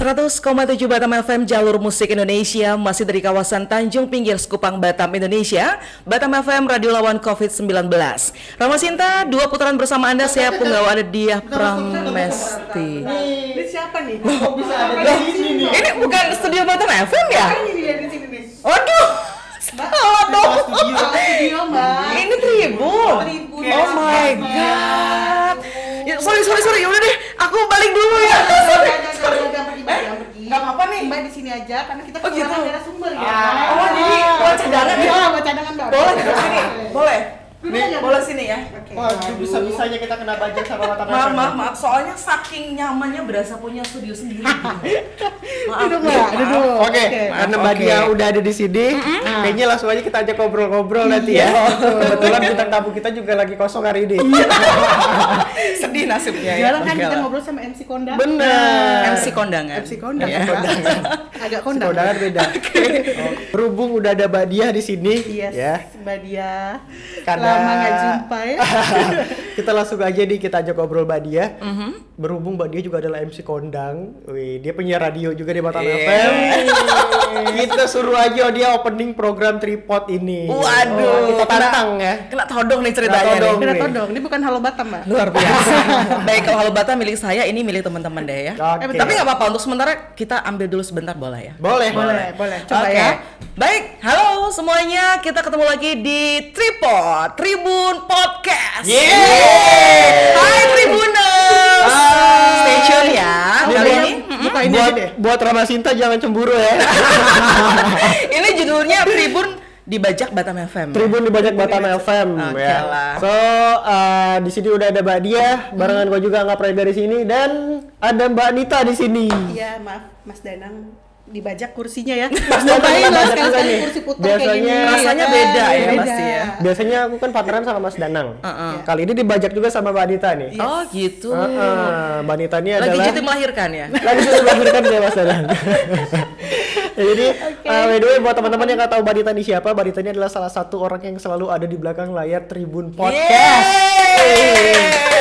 100,7 Batam FM jalur musik Indonesia masih dari kawasan Tanjung Pinggir Sekupang Batam Indonesia Batam FM Radio Lawan COVID-19 Rama Sinta, dua putaran bersama Anda saya penggawa ada dia Pramesti Ini siapa nih? Kok bisa ada di sini? Ini bukan studio Batam FM ya? Waduh, salah dong. Ini Tribun. Oh my god ya, Sorry, sorry, sorry, yaudah deh Aku balik dulu ya Jangan, jangan, jangan, pergi, Mbak, jangan pergi. Nggak apa-apa nih. Mbak di sini aja karena kita Oh, gitu. kekurangan narasumber ya. Oh, jadi buat cadangan ya? Buat cadangan. Boleh? Boleh? Nih, Boleh sini ya? Oke. Waduh, bisa-bisanya kita kena budget sama mata Maaf, maaf, maaf. Soalnya saking nyamannya berasa punya studio sendiri. gitu. maaf, Duduk duduk. Oke, Maaf, karena. Mbak Dia udah ada di sini, kayaknya langsung aja kita ajak ngobrol-ngobrol nanti ya. Kebetulan bintang tamu kita juga lagi kosong hari ini. Sedih nasibnya ya. Jarang kan kita ngobrol sama MC Konda. Bener. MC kondangan. MC Konda. Iya. Agak kondang. Kondangan beda. Oh, Berhubung udah ada Mbak Dia di sini, Yes, ya. Mbak Dia. Karena- Lama nggak jumpa ya. kita langsung aja nih kita ajak ngobrol Mbak Dia. Mhm. Berhubung Mbak Dia juga adalah MC kondang, wih dia penyiar radio juga di Batam Iya. FM. kita suruh aja dia opening program tripod ini. Waduh, Oh, kita kena- tantang ya. Kena todong nih ceritanya Kena todong. nih. Kena todong. Ini bukan Halo Batam mbak. Luar biasa. Baik kalau Halo Batam milik saya, ini milik teman-teman deh ya. Oke. Tapi nggak apa-apa untuk sementara kita ambil dulu sebentar boleh ya. Boleh. Boleh, boleh. Coba Oke. ya. Baik, halo semuanya. Kita ketemu lagi di Tripod Tribun Podcast. Yeay. Hai Tribuners. Hai. Stay tune ya. Kali buat- ini buka ini buat deh. buat Rama Sinta jangan cemburu ya. ini judulnya Tribun dibajak Batam FM. Tribun di Bajak Batam FM Oke ya. lah. So uh, di sini udah ada Mbak Dia, barengan gue juga nggak pernah dari sini dan ada Mbak Nita di sini. Iya maaf Mas Danang dibajak kursinya ya. Ngapain lah sekali-sekali nih. kursi putar Biasanya- kayak gini. Rasanya kan? beda ya, Beda. pasti ya. Biasanya aku kan partneran sama Mas Danang. Kali ini dibajak juga sama Mbak Nita nih. Oh gitu. Uh-uh. Mbak Nita ini Lagi adalah cuti melahirkan ya. lagi sudah melahirkan ya Mas Danang. Ya, jadi uh, by the way buat teman-teman yang nggak tahu Mbak Nita ini siapa, Mbak Nita ini adalah salah satu orang yang selalu ada di belakang layar Tribun Podcast. Yeay.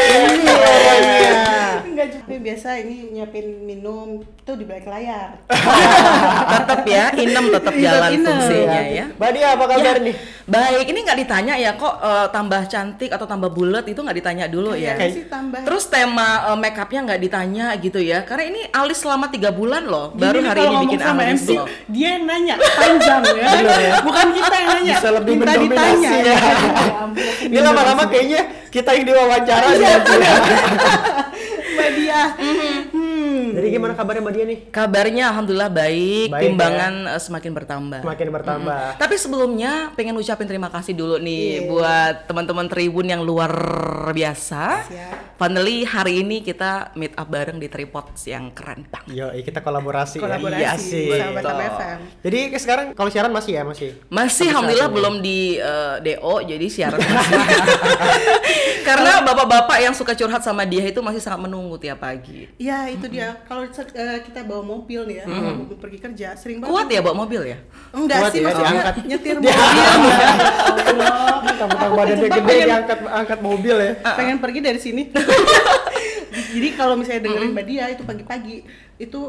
Ini orangnya. Enggak. Tapi biasa ini nyiapin minum tuh di belakang layar. tetap ya, inem tetap jalan Inem. fungsinya ya. Mbak Dia apa kabar Ya, nih? Baik, ini nggak ditanya ya kok eh, tambah cantik atau tambah bulat itu nggak ditanya dulu ya. Sih tambah. Terus tema eh, make upnya nggak ditanya gitu ya, karena ini alis selama tiga bulan loh, Gini baru hari ini bikin sama alis MC, loh. dia yang nanya panjang ya. Ya. Bukan kita yang nanya. Bisa lebih minta mendominasi ditanya. ya. Ya aku Ini lama-lama kayaknya kita yang diwawancara Iya. ya. Mbak Dia. Hmm. Jadi gimana kabarnya Mbak Dia nih? Kabarnya alhamdulillah baik, Baik, timbangan eh, semakin bertambah. Semakin bertambah. Tapi sebelumnya pengen ucapin terima kasih dulu nih Iya. buat teman-teman Tribun yang luar biasa. Siap. Finally hari ini kita meet up bareng di tripod yang keren banget. Yo, kita kolaborasi, Kolaborasi ya. Iya sih. sama FM. Jadi sekarang kalau siaran masih ya masih. Masih alhamdulillah ini. belum di eh, DO jadi siaran masih. Karena bapak-bapak yang suka curhat sama dia itu masih sangat menunggu tiap pagi. Ya itu dia. Kalau eh, kita bawa mobil nih ya, kalau mau pergi kerja sering banget. Kuat ya bawa mobil ya? Enggak Kuat sih ya, maksudnya diangkat. nyetir mobil. Ya Allah. Tentang badannya gede diangkat angkat mobil ya. pengen pergi dari sini. Jadi kalau misalnya dengerin Mbak Dia itu pagi-pagi itu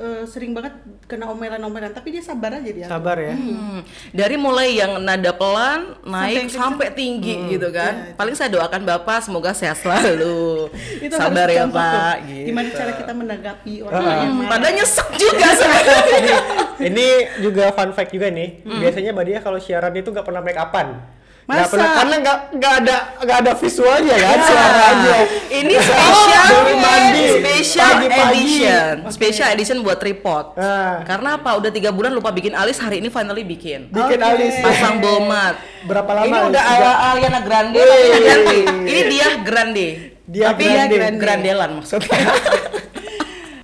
eh, sering banget kena omelan-omelan, tapi dia sabar aja dia. Sabar ya. Hmm, dari mulai yang nada pelan naik Sampai sampai, tinggi gitu kan. Itu. Paling saya doakan Bapak semoga sehat selalu. Itu Sabar harus ya tuh. Pak. Gitu. Gimana cara kita menanggapi orang Ah. yang Hmm, marah. padahal nyesek juga sebenarnya. Ini juga fun fact juga nih. Biasanya Mbak Dia kalau siaran itu nggak pernah make upan. Masa? pernah karena nggak nggak ada nggak ada visualnya kan suara aja. Ini spesial Baru mandi. special Pagi-pagi. edition, special edition buat tripod. Ah. Karena apa? Udah tiga bulan lupa bikin alis, hari ini finally bikin. Bikin Oke. alis. Pasang bomat. Berapa lama? Ini alis? udah ala Aliana Grande. Ini dia Grande. Dia tapi Grande. dia Grandelan maksudnya.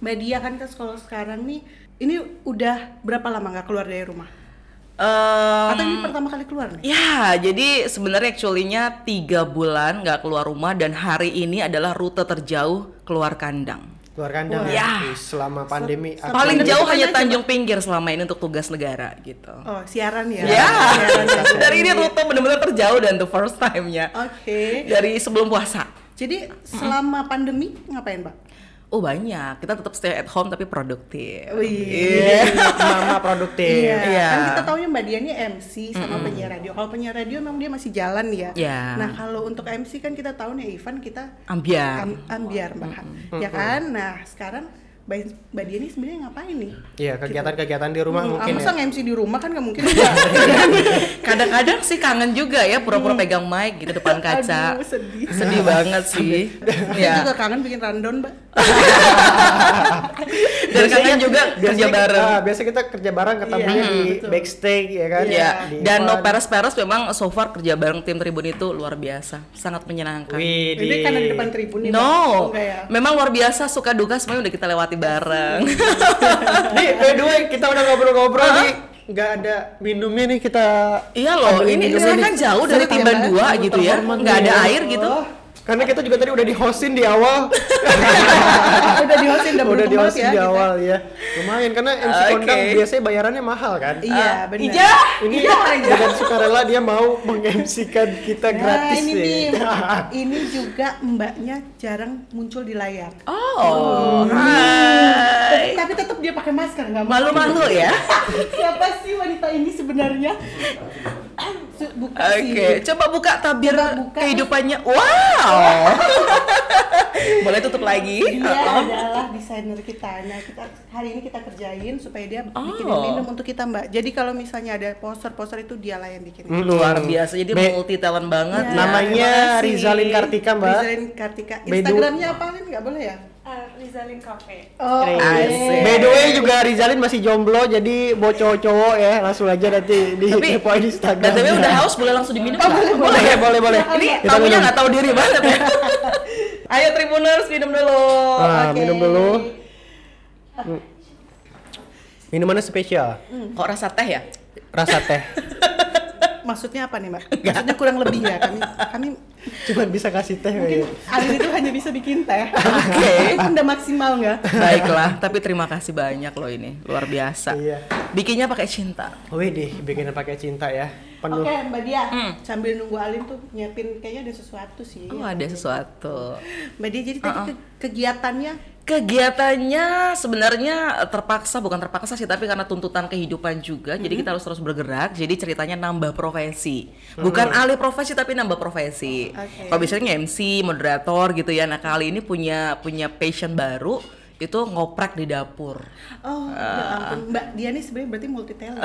Mbak Dia kan kan kalau sekarang nih ini udah berapa lama nggak keluar dari rumah? Em, Atau ini pertama kali keluar nih? Ya, jadi sebenarnya actually-nya tiga bulan nggak keluar rumah dan hari ini adalah rute terjauh keluar kandang. Keluar kandang Wah. ya. Ya. Selama pandemi. Sampai Paling Pandemi jauh hanya Tanjung Pinggir selama ini untuk tugas negara gitu. Oh, siaran ya? Ya, Siaran ya. dari ini rute benar-benar terjauh dan the first time-nya Oke. dari sebelum puasa. Jadi selama pandemi ngapain, Pak? Oh banyak, kita tetap stay at home tapi produktif. Wih. Mama produktif. Iya. Iya. Kan kita taunya Mbak Dian ini MC sama penyiar radio. Kalau penyiar radio memang dia masih jalan ya. Iya. Nah, kalau untuk MC kan kita tahu nih Ivan kita Ambiar. am- ambiar Mbak. Ya kan? Nah, sekarang Mbak ini sebenarnya ngapain nih? Iya, kegiatan-kegiatan di rumah Hmm, mungkin ah, masa ya. MC di rumah kan nggak mungkin juga. Kadang-kadang sih kangen juga ya pura-pura pegang mic gitu depan kaca. Aduh, sedih. Sedih banget sih. Aku ya. juga kangen bikin rundown, Mbak. Dan kangen juga kerja biasanya kita- bareng. ah, biasa kita kerja bareng ketemunya Iya, di betul. backstage ya kan. Iya, Di dan no Ivan. peres-peres memang so far kerja bareng tim Tribun itu luar biasa, sangat menyenangkan. Wih, Ini kan di depan tribun. No, enggak ya? memang luar biasa suka duka semuanya udah kita lewati bareng. Nih, by the way, kita udah ngobrol-ngobrol nih. Nggak ada minumnya nih kita. iya loh, ini kan jauh dari ya, Timban dua gitu ya, nggak ada nih. air gitu. Karena kita juga tadi udah di hostin di awal. udah di hostin udah udah beruntung di banget hostin ya di kita. awal ya. Lumayan karena MC Oke. kondang biasanya bayarannya mahal kan. Iya, Ah, benar. Ija, Ini Ija, dengan sukarela dia mau meng-MC-kan kita gratis nah, ini nih. Bim. ini juga mbaknya jarang muncul di layar. Oh, Tapi, hai. tapi tetap dia pakai masker nggak Malu-malu ya. Siapa sih wanita ini sebenarnya? Buka Oke, sih. coba buka tabir Coba buka. kehidupannya. Wow. Boleh tutup lagi? Dia Uh-uh. adalah desainer kita. Nah, kita hari ini kita kerjain supaya dia bikin Oh. minum untuk kita, Mbak. Jadi kalau misalnya ada poster-poster itu dia lah yang bikin. Hmm. Luar biasa, jadi Be- multi talent banget. Ya, ya. Namanya. Rizalin Kartika, Mbak. Rizalin Kartika. Instagramnya apa? Nggak boleh ya? Uh, Rizalin Cafe. Oh, oke. Asik. By the way juga Rizalin masih jomblo jadi buat cowok-cowok ya langsung aja nanti di Tapi kepoin Instagram. BTW udah haus boleh langsung diminum Oh, nggak? boleh, boleh, boleh, boleh. Ini Kita tamunya nggak tahu diri banget ya. Ayo Tribuners minum dulu. Ah, Oke. minum dulu. Minumannya spesial. Kok rasa teh ya? Rasa teh. Maksudnya apa nih, Mbak? Maksudnya kurang lebih ya. Kami kami Cuman bisa kasih teh. mungkin kayaknya. Alin itu hanya bisa bikin teh. Oke. Udah maksimal nggak? Baiklah, tapi terima kasih banyak loh ini, luar biasa. Iya. Bikinnya pakai cinta. Wih deh, bikinnya pakai cinta ya. Penuh. Oke, Mbak Dia. Hmm. Sambil nunggu Alin tuh nyiapin kayaknya ada sesuatu sih. Oh ada sesuatu. Mbak Dia jadi tadi ke- kegiatannya Kegiatannya sebenarnya terpaksa bukan terpaksa sih tapi karena tuntutan kehidupan juga. Jadi kita harus terus bergerak. Jadi ceritanya nambah profesi. Bukan alih profesi tapi nambah profesi. Oke. kalau biasanya MC moderator gitu ya. Nah kali ini punya punya passion baru itu ngoprek di dapur Oh, Ah. ya ampun. Mbak dia nih sebenarnya berarti multi talent.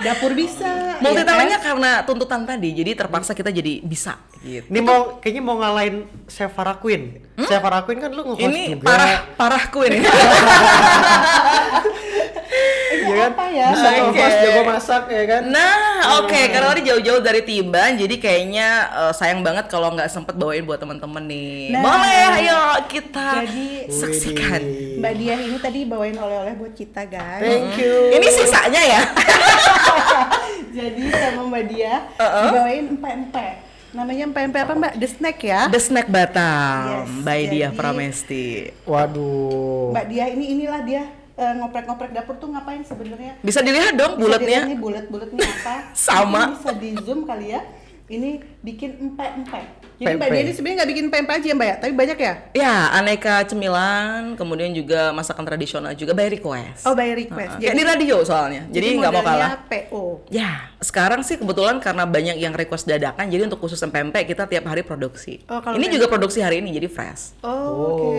Dapur bisa. multi ya kan? talentnya karena tuntutan tadi jadi terpaksa kita jadi bisa gitu Ini mau kayaknya mau ngalahin Sevara Queen. Sevara Queen kan lu nge-host ini juga. parah parah queen Iya kan? apa ya? Bisa nge-host Oke. jago masak ya kan? Nah, oke, karena tadi jauh-jauh dari Timban, jadi kayaknya eh, sayang banget kalau nggak sempet bawain buat teman-teman nih. Nah. Boleh, ayo kita Jadi- saksikan. Mbak Dia ini tadi bawain oleh-oleh buat kita, guys. Thank you. Ini sisanya ya. Jadi sama Mbak Dia Uh-uh. dibawain empek-empek. Namanya empek-empek apa, Mbak? The Snack ya. The Snack Batam, Yes, by Dia jadi- Pramesti. Waduh. Mbak Dia ini inilah dia ngoprek-ngoprek dapur tuh ngapain sebenarnya? Bisa dilihat dong bulatnya. nih bulat-bulatnya apa? Sama. Mungkin bisa di zoom kali ya. Ini bikin empek-empek. Jadi Mbak Pempek. Dia ini sebenarnya nggak bikin empek aja ya Mbak ya, tapi banyak ya? Ya, aneka cemilan, kemudian juga masakan tradisional juga by request. Oh by request. Uh, kayak di radio soalnya, jadi nggak mau kalah. PO. Ya, sekarang sih kebetulan karena banyak yang request dadakan, jadi untuk khusus pempek kita tiap hari produksi. Oh, kalau Ini pempek- juga produksi hari ini, jadi fresh. Oh, oke.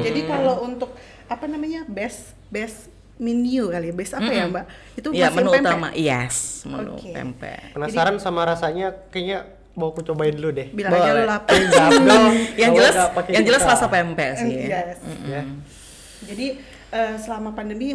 Jadi kalau untuk apa namanya best best menu kali ya, best apa ya Mbak? Itu masih menu pempek? utama. Yes, menu Oke. pempek. Penasaran sama rasanya kayaknya mau aku cobain dulu deh. Bilang aja lu lapar. Yang jelas, yang jelas kita. rasa pempek sih. Yes. Ya. Jadi eh, selama pandemi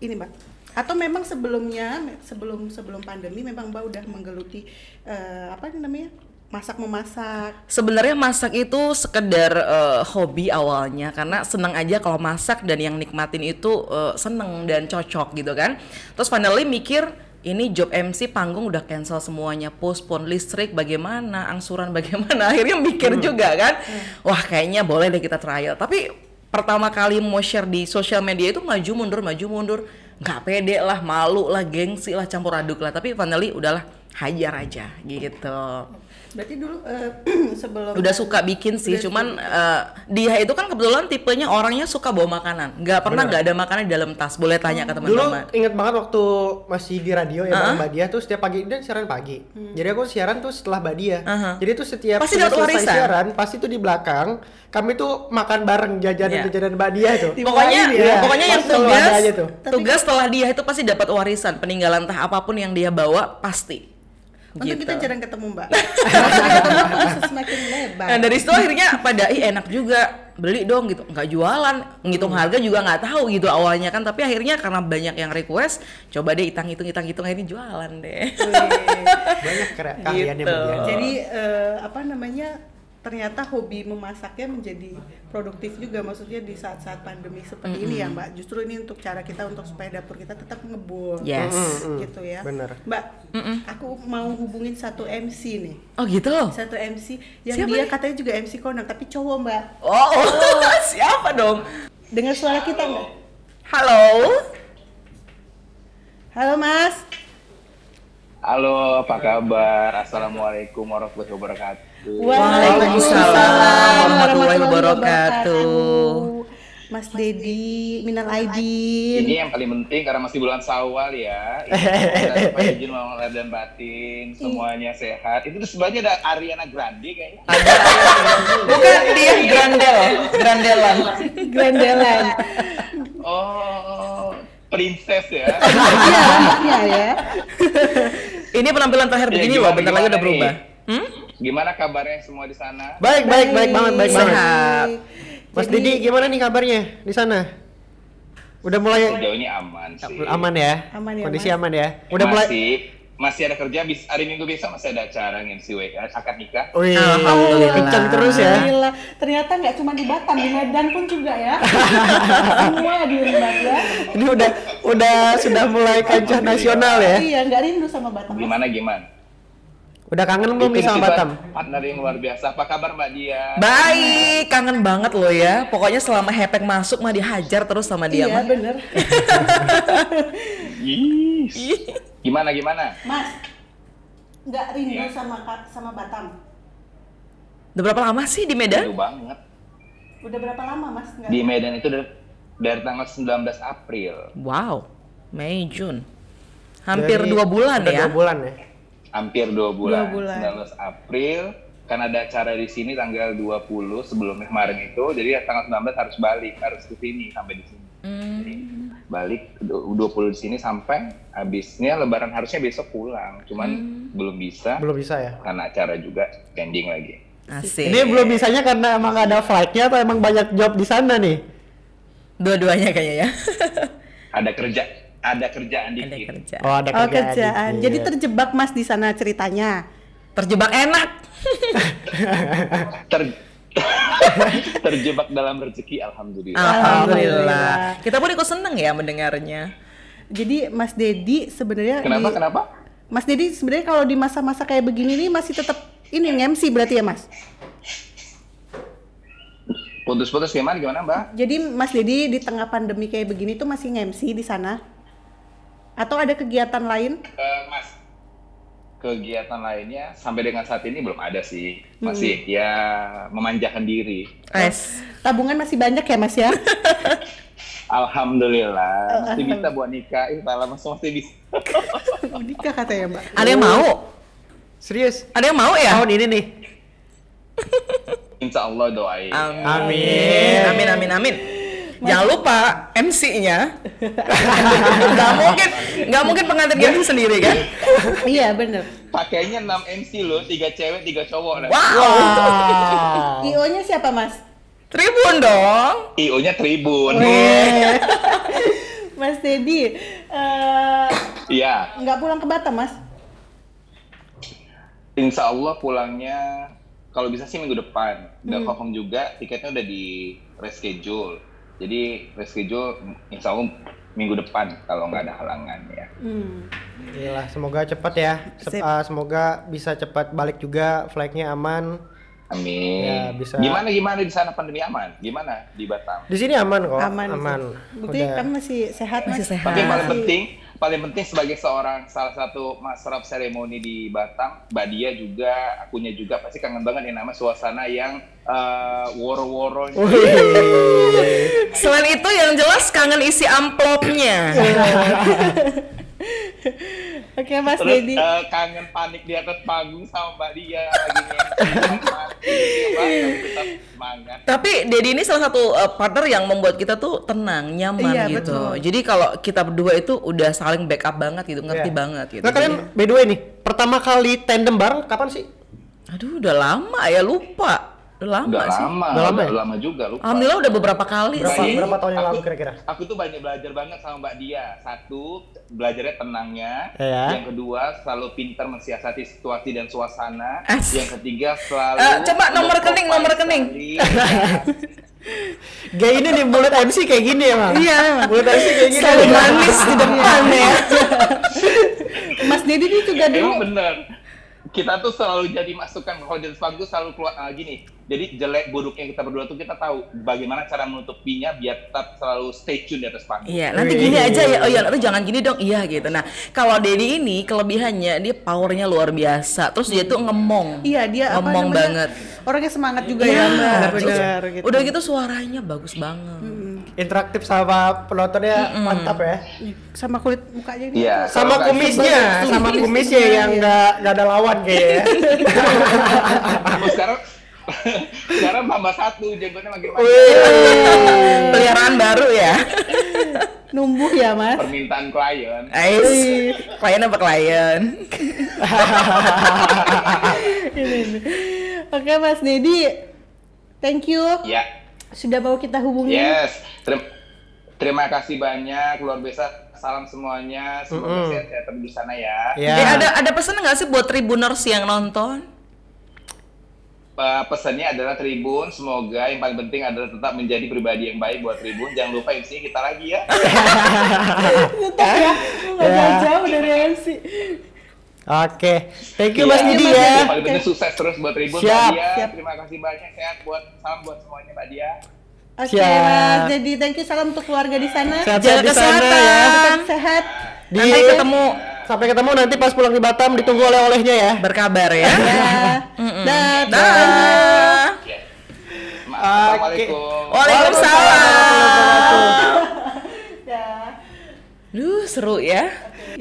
ini Mbak atau memang sebelumnya sebelum sebelum pandemi memang Mbak udah menggeluti eh, apa namanya masak memasak. Sebenarnya masak itu sekedar eh, hobi awalnya. Karena senang aja kalau masak dan yang nikmatin itu eh, seneng dan cocok gitu kan. Terus finally mikir ini job MC panggung udah cancel semuanya, postpone listrik bagaimana, angsuran bagaimana. Akhirnya mikir juga kan. Wah, kayaknya boleh deh kita trial. Tapi pertama kali mau share di sosial media itu maju mundur maju mundur. Nggak pede lah malu lah gengsi lah campur aduk lah. Tapi finally udahlah hajar aja gitu Berarti dulu eh, sebelum Udah suka bikin sih, Udah cuman eh, dia itu kan kebetulan tipenya orangnya suka bawa makanan. Nggak pernah nggak ada makanan di dalam tas. Boleh tanya ke Dulu teman-teman. inget banget waktu masih di radio ya Ah. bareng Mbak Dia tuh setiap pagi dan siaran pagi. Jadi aku siaran tuh setelah Mbak Dia. Aha. Jadi tuh setiap Pasti dapat selesai warisan. siaran pasti tuh di belakang kami tuh makan bareng jajanan-jajanan Mbak Dia tuh. Di- Pokoknya, ya? pokoknya yang tugas, tugas setelah dia itu pasti dapat warisan peninggalan entah apa pun yang dia bawa pasti. Untuk Gitu. kita jarang ketemu mbak. Semakin ketemu terus semakin lebar. Nah dari situ akhirnya pada ih enak juga beli dong gitu nggak jualan ngitung harga juga nggak tahu gitu awalnya kan tapi akhirnya karena banyak yang request coba deh hitung hitung hitung hitung akhirnya jualan deh Banyak keahliannya Gitu. Mbak Dia. Jadi eh, apa namanya? Ternyata hobi memasaknya menjadi produktif juga maksudnya di saat-saat pandemi seperti ini ya mbak. Justru ini untuk cara kita untuk supaya dapur kita tetap ngebul. yes Mm-mm. Gitu ya. Bener. Mbak, aku mau hubungin satu MC nih. oh gitu Satu MC yang Siapa dia nih? katanya juga MC kondang tapi cowok mbak. oh, siapa dong Dengar suara kita nggak? halo Halo mas. Halo, apa kabar? Assalamualaikum warahmatullahi wabarakatuh. Waalaikumsalam warahmatullahi wabarakatuh. Mas Dedi, Minal Aidin. Ini yang paling penting karena masih bulan Sawal ya. Izin mau lahir dan batin, semuanya sehat. Itu di sebelahnya ada Ariana Grande kayaknya. bukan dia grandel grandelan Grandelan. Oh, princess ya. Iya, rambutnya ya. ini penampilan terakhir Ya, begini loh bentar lagi udah berubah hmm? Gimana kabarnya semua di sana? Baik, baik, baik banget, baik banget. Sehat. Mas Jadi- Didi gimana nih kabarnya di sana? Udah mulai Sejauh ini aman sih. aman ya? Aman ya, Kondisi Mas? aman ya? Udah mulai masih masih ada kerja bis hari Minggu besok masih ada acara WK akad nikah. Wih, Alhamdulillah. kencang terus ya. Alhamdulillah. Ternyata nggak cuma di Batam, di Medan pun juga ya. Semua di rumah ya. Ini udah udah sudah mulai kancah nasional ya. Iya, nggak rindu sama Batam. Gimana gimana? Udah kangen belum nih sama Batam? Partner yang luar biasa. Apa kabar Mbak Dia? Baik, kangen banget loh ya. Pokoknya selama Hepek masuk mah dihajar terus sama dia Iya, mah. bener. Yes. Gimana gimana? Mas, nggak rindu Iya. sama sama Batam? Udah berapa lama sih di Medan? Rindu banget. Udah berapa lama Mas? Nggak Di Medan itu dari, dari tanggal 19 April. Wow, Mei Jun. Hampir Jadi, dua bulan ya. Dua bulan ya. Hampir dua bulan. Dua bulan. 19 April. Karena ada acara di sini tanggal 20 sebelumnya kemarin itu. Jadi ya tanggal 19 harus balik, harus ke sini sampai di sini. Hmm. Jadi, balik du- 20 di sini sampai habisnya lebaran harusnya besok pulang. Cuman Hmm. belum bisa Belum bisa ya. karena acara juga pending lagi. Asik. Ini belum bisanya karena emang ada flightnya atau emang banyak job di sana nih? Dua-duanya kayaknya ya. Ada kerja, ada kerjaan Ada dikit. kerja. Oh ada Oh kerjaan. kerjaan. dikit. Jadi terjebak Mas di sana ceritanya. Terjebak enak. Ter- terjebak dalam rezeki alhamdulillah. Alhamdulillah. Alhamdulillah. Kita pun ikut seneng ya mendengarnya. Jadi Mas Dedi sebenarnya Kenapa? di- Kenapa? Mas Dedi sebenarnya kalau di masa-masa kayak begini nih masih tetap ini MC berarti ya Mas. Putus-putus gimana gimana, Mbak? Jadi Mas Dedi di tengah pandemi kayak begini tuh masih MC di sana? Atau ada kegiatan lain? Eh, mas, kegiatan lainnya sampai dengan saat ini belum ada sih. Masih ya memanjakan diri. Es. Tabungan masih banyak ya Mas ya? Alhamdulillah masih bisa buat nikah. Ih, malah masih masih bisa. Mau nikah katanya Mbak. Ada yang mau? Serius? Ada yang mau ya? Tahun ini nih. Insya Allah doain. Amin. Amin amin amin. Jangan lupa MC-nya. Gak mungkin, nggak mungkin pengantin MC sendiri kan? iya bener. Pakainya 6 MC loh, tiga cewek, tiga cowok. Nah. Wow. Wow. IO-nya siapa Mas? Tribun dong. IO-nya Tribun. Mas Dedi, eh, Iya. nggak pulang ke Batam Mas? Insya Allah pulangnya kalau bisa sih minggu depan. Udah Hmm. confirm juga, tiketnya udah di reschedule. Jadi reschedule insya Allah minggu depan kalau nggak ada halangan ya. Hmm. Iyalah, semoga cepat ya. Sep- Sip. ah, semoga bisa cepat balik juga, flightnya aman. Amin. Ya, bisa. Gimana gimana di sana pandemi aman? Gimana di Batam? Di sini aman kok. Aman. Aman. Berarti Udah. kan masih sehat Masih Mas? sehat. Tapi paling penting, paling penting sebagai seorang salah satu master of ceremony di Batam, Mbak Dia juga, akunya juga pasti kangen banget yang nama suasana yang uh, woro-woro. Selain itu yang jelas kangen isi amplopnya. Oke Mas Terus Dedi. uh, kangen panik di atas panggung sama Mbak Dia lagi nyanyi. tetap semangat. Tapi Dedi ini salah satu uh, partner yang membuat kita tuh tenang, nyaman Iya, gitu. betul. Jadi kalau kita berdua itu udah saling backup banget gitu, ngerti Iya. banget gitu. Nah kalian by the way nih, pertama kali tandem bareng kapan sih? Aduh, udah lama ya lupa. Udah lama Udah sih. lama, Udah lama udah ya? lama juga lupa. Alhamdulillah udah beberapa kali Berapa, sih. berapa tahun yang Aku- lalu kira-kira? Aku tuh banyak belajar banget sama Mbak Dia. Satu, belajarnya tenangnya. Iya. Yang kedua, selalu pintar mensiasati situasi dan suasana. As- Yang ketiga, selalu Eh, coba nomor rekening, nomor rekening. Gak ini nih mulut MC kayak gini ya Bang? Iya memang. Mulut MC kayak gini. Selalu manis di depan ya. Mas Dedi ini juga dulu Emang bener. Kita tuh selalu jadi masukan kalau di atas panggung selalu keluar ah, gini. Jadi jelek buruknya kita berdua tuh kita tahu bagaimana cara menutupinya biar tetap selalu stay tune di atas panggung. Iya, nanti gini aja ya. Oh iya, nanti jangan gini dong. Iya gitu. Nah, kalau Dedi ini kelebihannya dia powernya luar biasa. Terus dia tuh ngemong. Iya dia apa ngomong namanya, banget. Orangnya semangat juga Iya, ya Benar gitu. Udah gitu suaranya bagus banget. Interaktif sama penontonnya mantap ya. Sama kulit mukanya ini. Iya. Sama kumisnya, Kumis. sama kumisnya yang nggak nggak ada lawan kayaknya. Sekarang sekarang tambah satu jenggotnya makin panjang. Peliharaan baru ya. Numbuh ya Mas. Permintaan klien. Ais, klien apa klien? Ini nih. Oke Mas Dedi, thank you Ya. Sudah mau kita hubungi. Yes. Terima, terima kasih banyak luar biasa. Salam semuanya. Semoga sehat-sehat terus di sana ya. Ya. Eh, ada ada pesan nggak sih buat tribuners yang nonton? Uh, pesannya adalah Tribun, semoga yang paling penting adalah tetap menjadi pribadi yang baik buat Tribun. Jangan lupa MC kita lagi ya. Tetap ya, nggak Ya. jauh dari MC. Oke, thank you Mas Iya. Didi Mas ya. Yang paling penting sukses terus buat Tribun, Siap. Mbak Dia. Siap. Terima kasih banyak, sehat buat salam buat semuanya Mbak Dia. Oke Siap. Mas Dedi, thank you salam untuk keluarga di sana. Sehat-sehat Jaga di sana ya. kesehatan. Tetap sehat. Di Nanti ketemu sampai ketemu nanti pas pulang di Batam ditunggu oleh-olehnya ya. berkabar ya. Ya. Dah. Dah. Ya. Assalamualaikum. Waalaikumsalam. Ya. Duh, seru ya.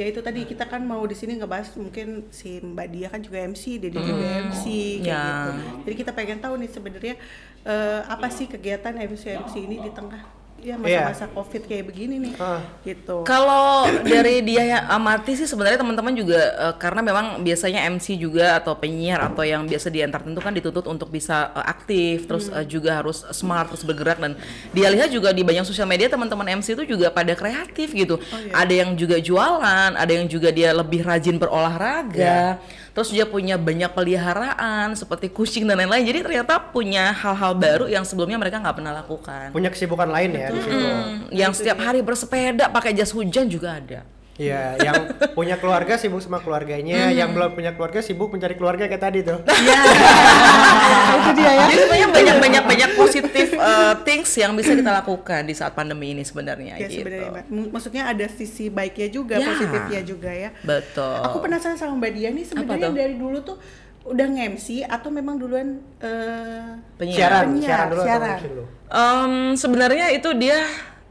Ya itu tadi kita kan mau di sini ngebahas mungkin si Mbak Dia kan juga MC, Dedi juga MC kayak Ya. gitu. Jadi kita pengen tahu nih sebenarnya eh, apa sih kegiatan MC MC ini di tengah ya masa-masa Covid kayak begini nih. Ah. Gitu. Kalau dari dia yang amati sih sebenarnya teman-teman juga eh, karena memang biasanya MC juga atau penyiar atau yang biasa di entertain itu kan dituntut untuk bisa eh, aktif terus eh, juga harus smart terus bergerak dan dia lihat juga di banyak sosial media teman-teman MC itu juga pada kreatif gitu. Ada yang juga jualan, ada yang juga dia lebih rajin berolahraga. Terus dia punya banyak peliharaan seperti kucing dan lain-lain. Jadi ternyata punya hal-hal baru yang sebelumnya mereka nggak pernah lakukan. Punya kesibukan lain ya di situ. Hmm, yang setiap hari bersepeda pakai jas hujan juga ada. Iya, yang punya keluarga sibuk sama keluarganya, yang belum punya keluarga sibuk mencari keluarga kayak tadi tuh. itu dia ya. Jadi sebenarnya banyak banyak banyak positif uh, things yang bisa kita lakukan di saat pandemi ini sebenarnya Ya gitu. sebenarnya Maksudnya ada sisi baiknya juga, Ya. positifnya juga ya. Betul. Aku penasaran sama Mbak Dia nih sebenarnya dari dulu tuh udah nge-MC atau memang duluan eh Penyiar. Siaran, Penyiar, siaran dulu siaran. MC dulu? Em, sebenarnya itu dia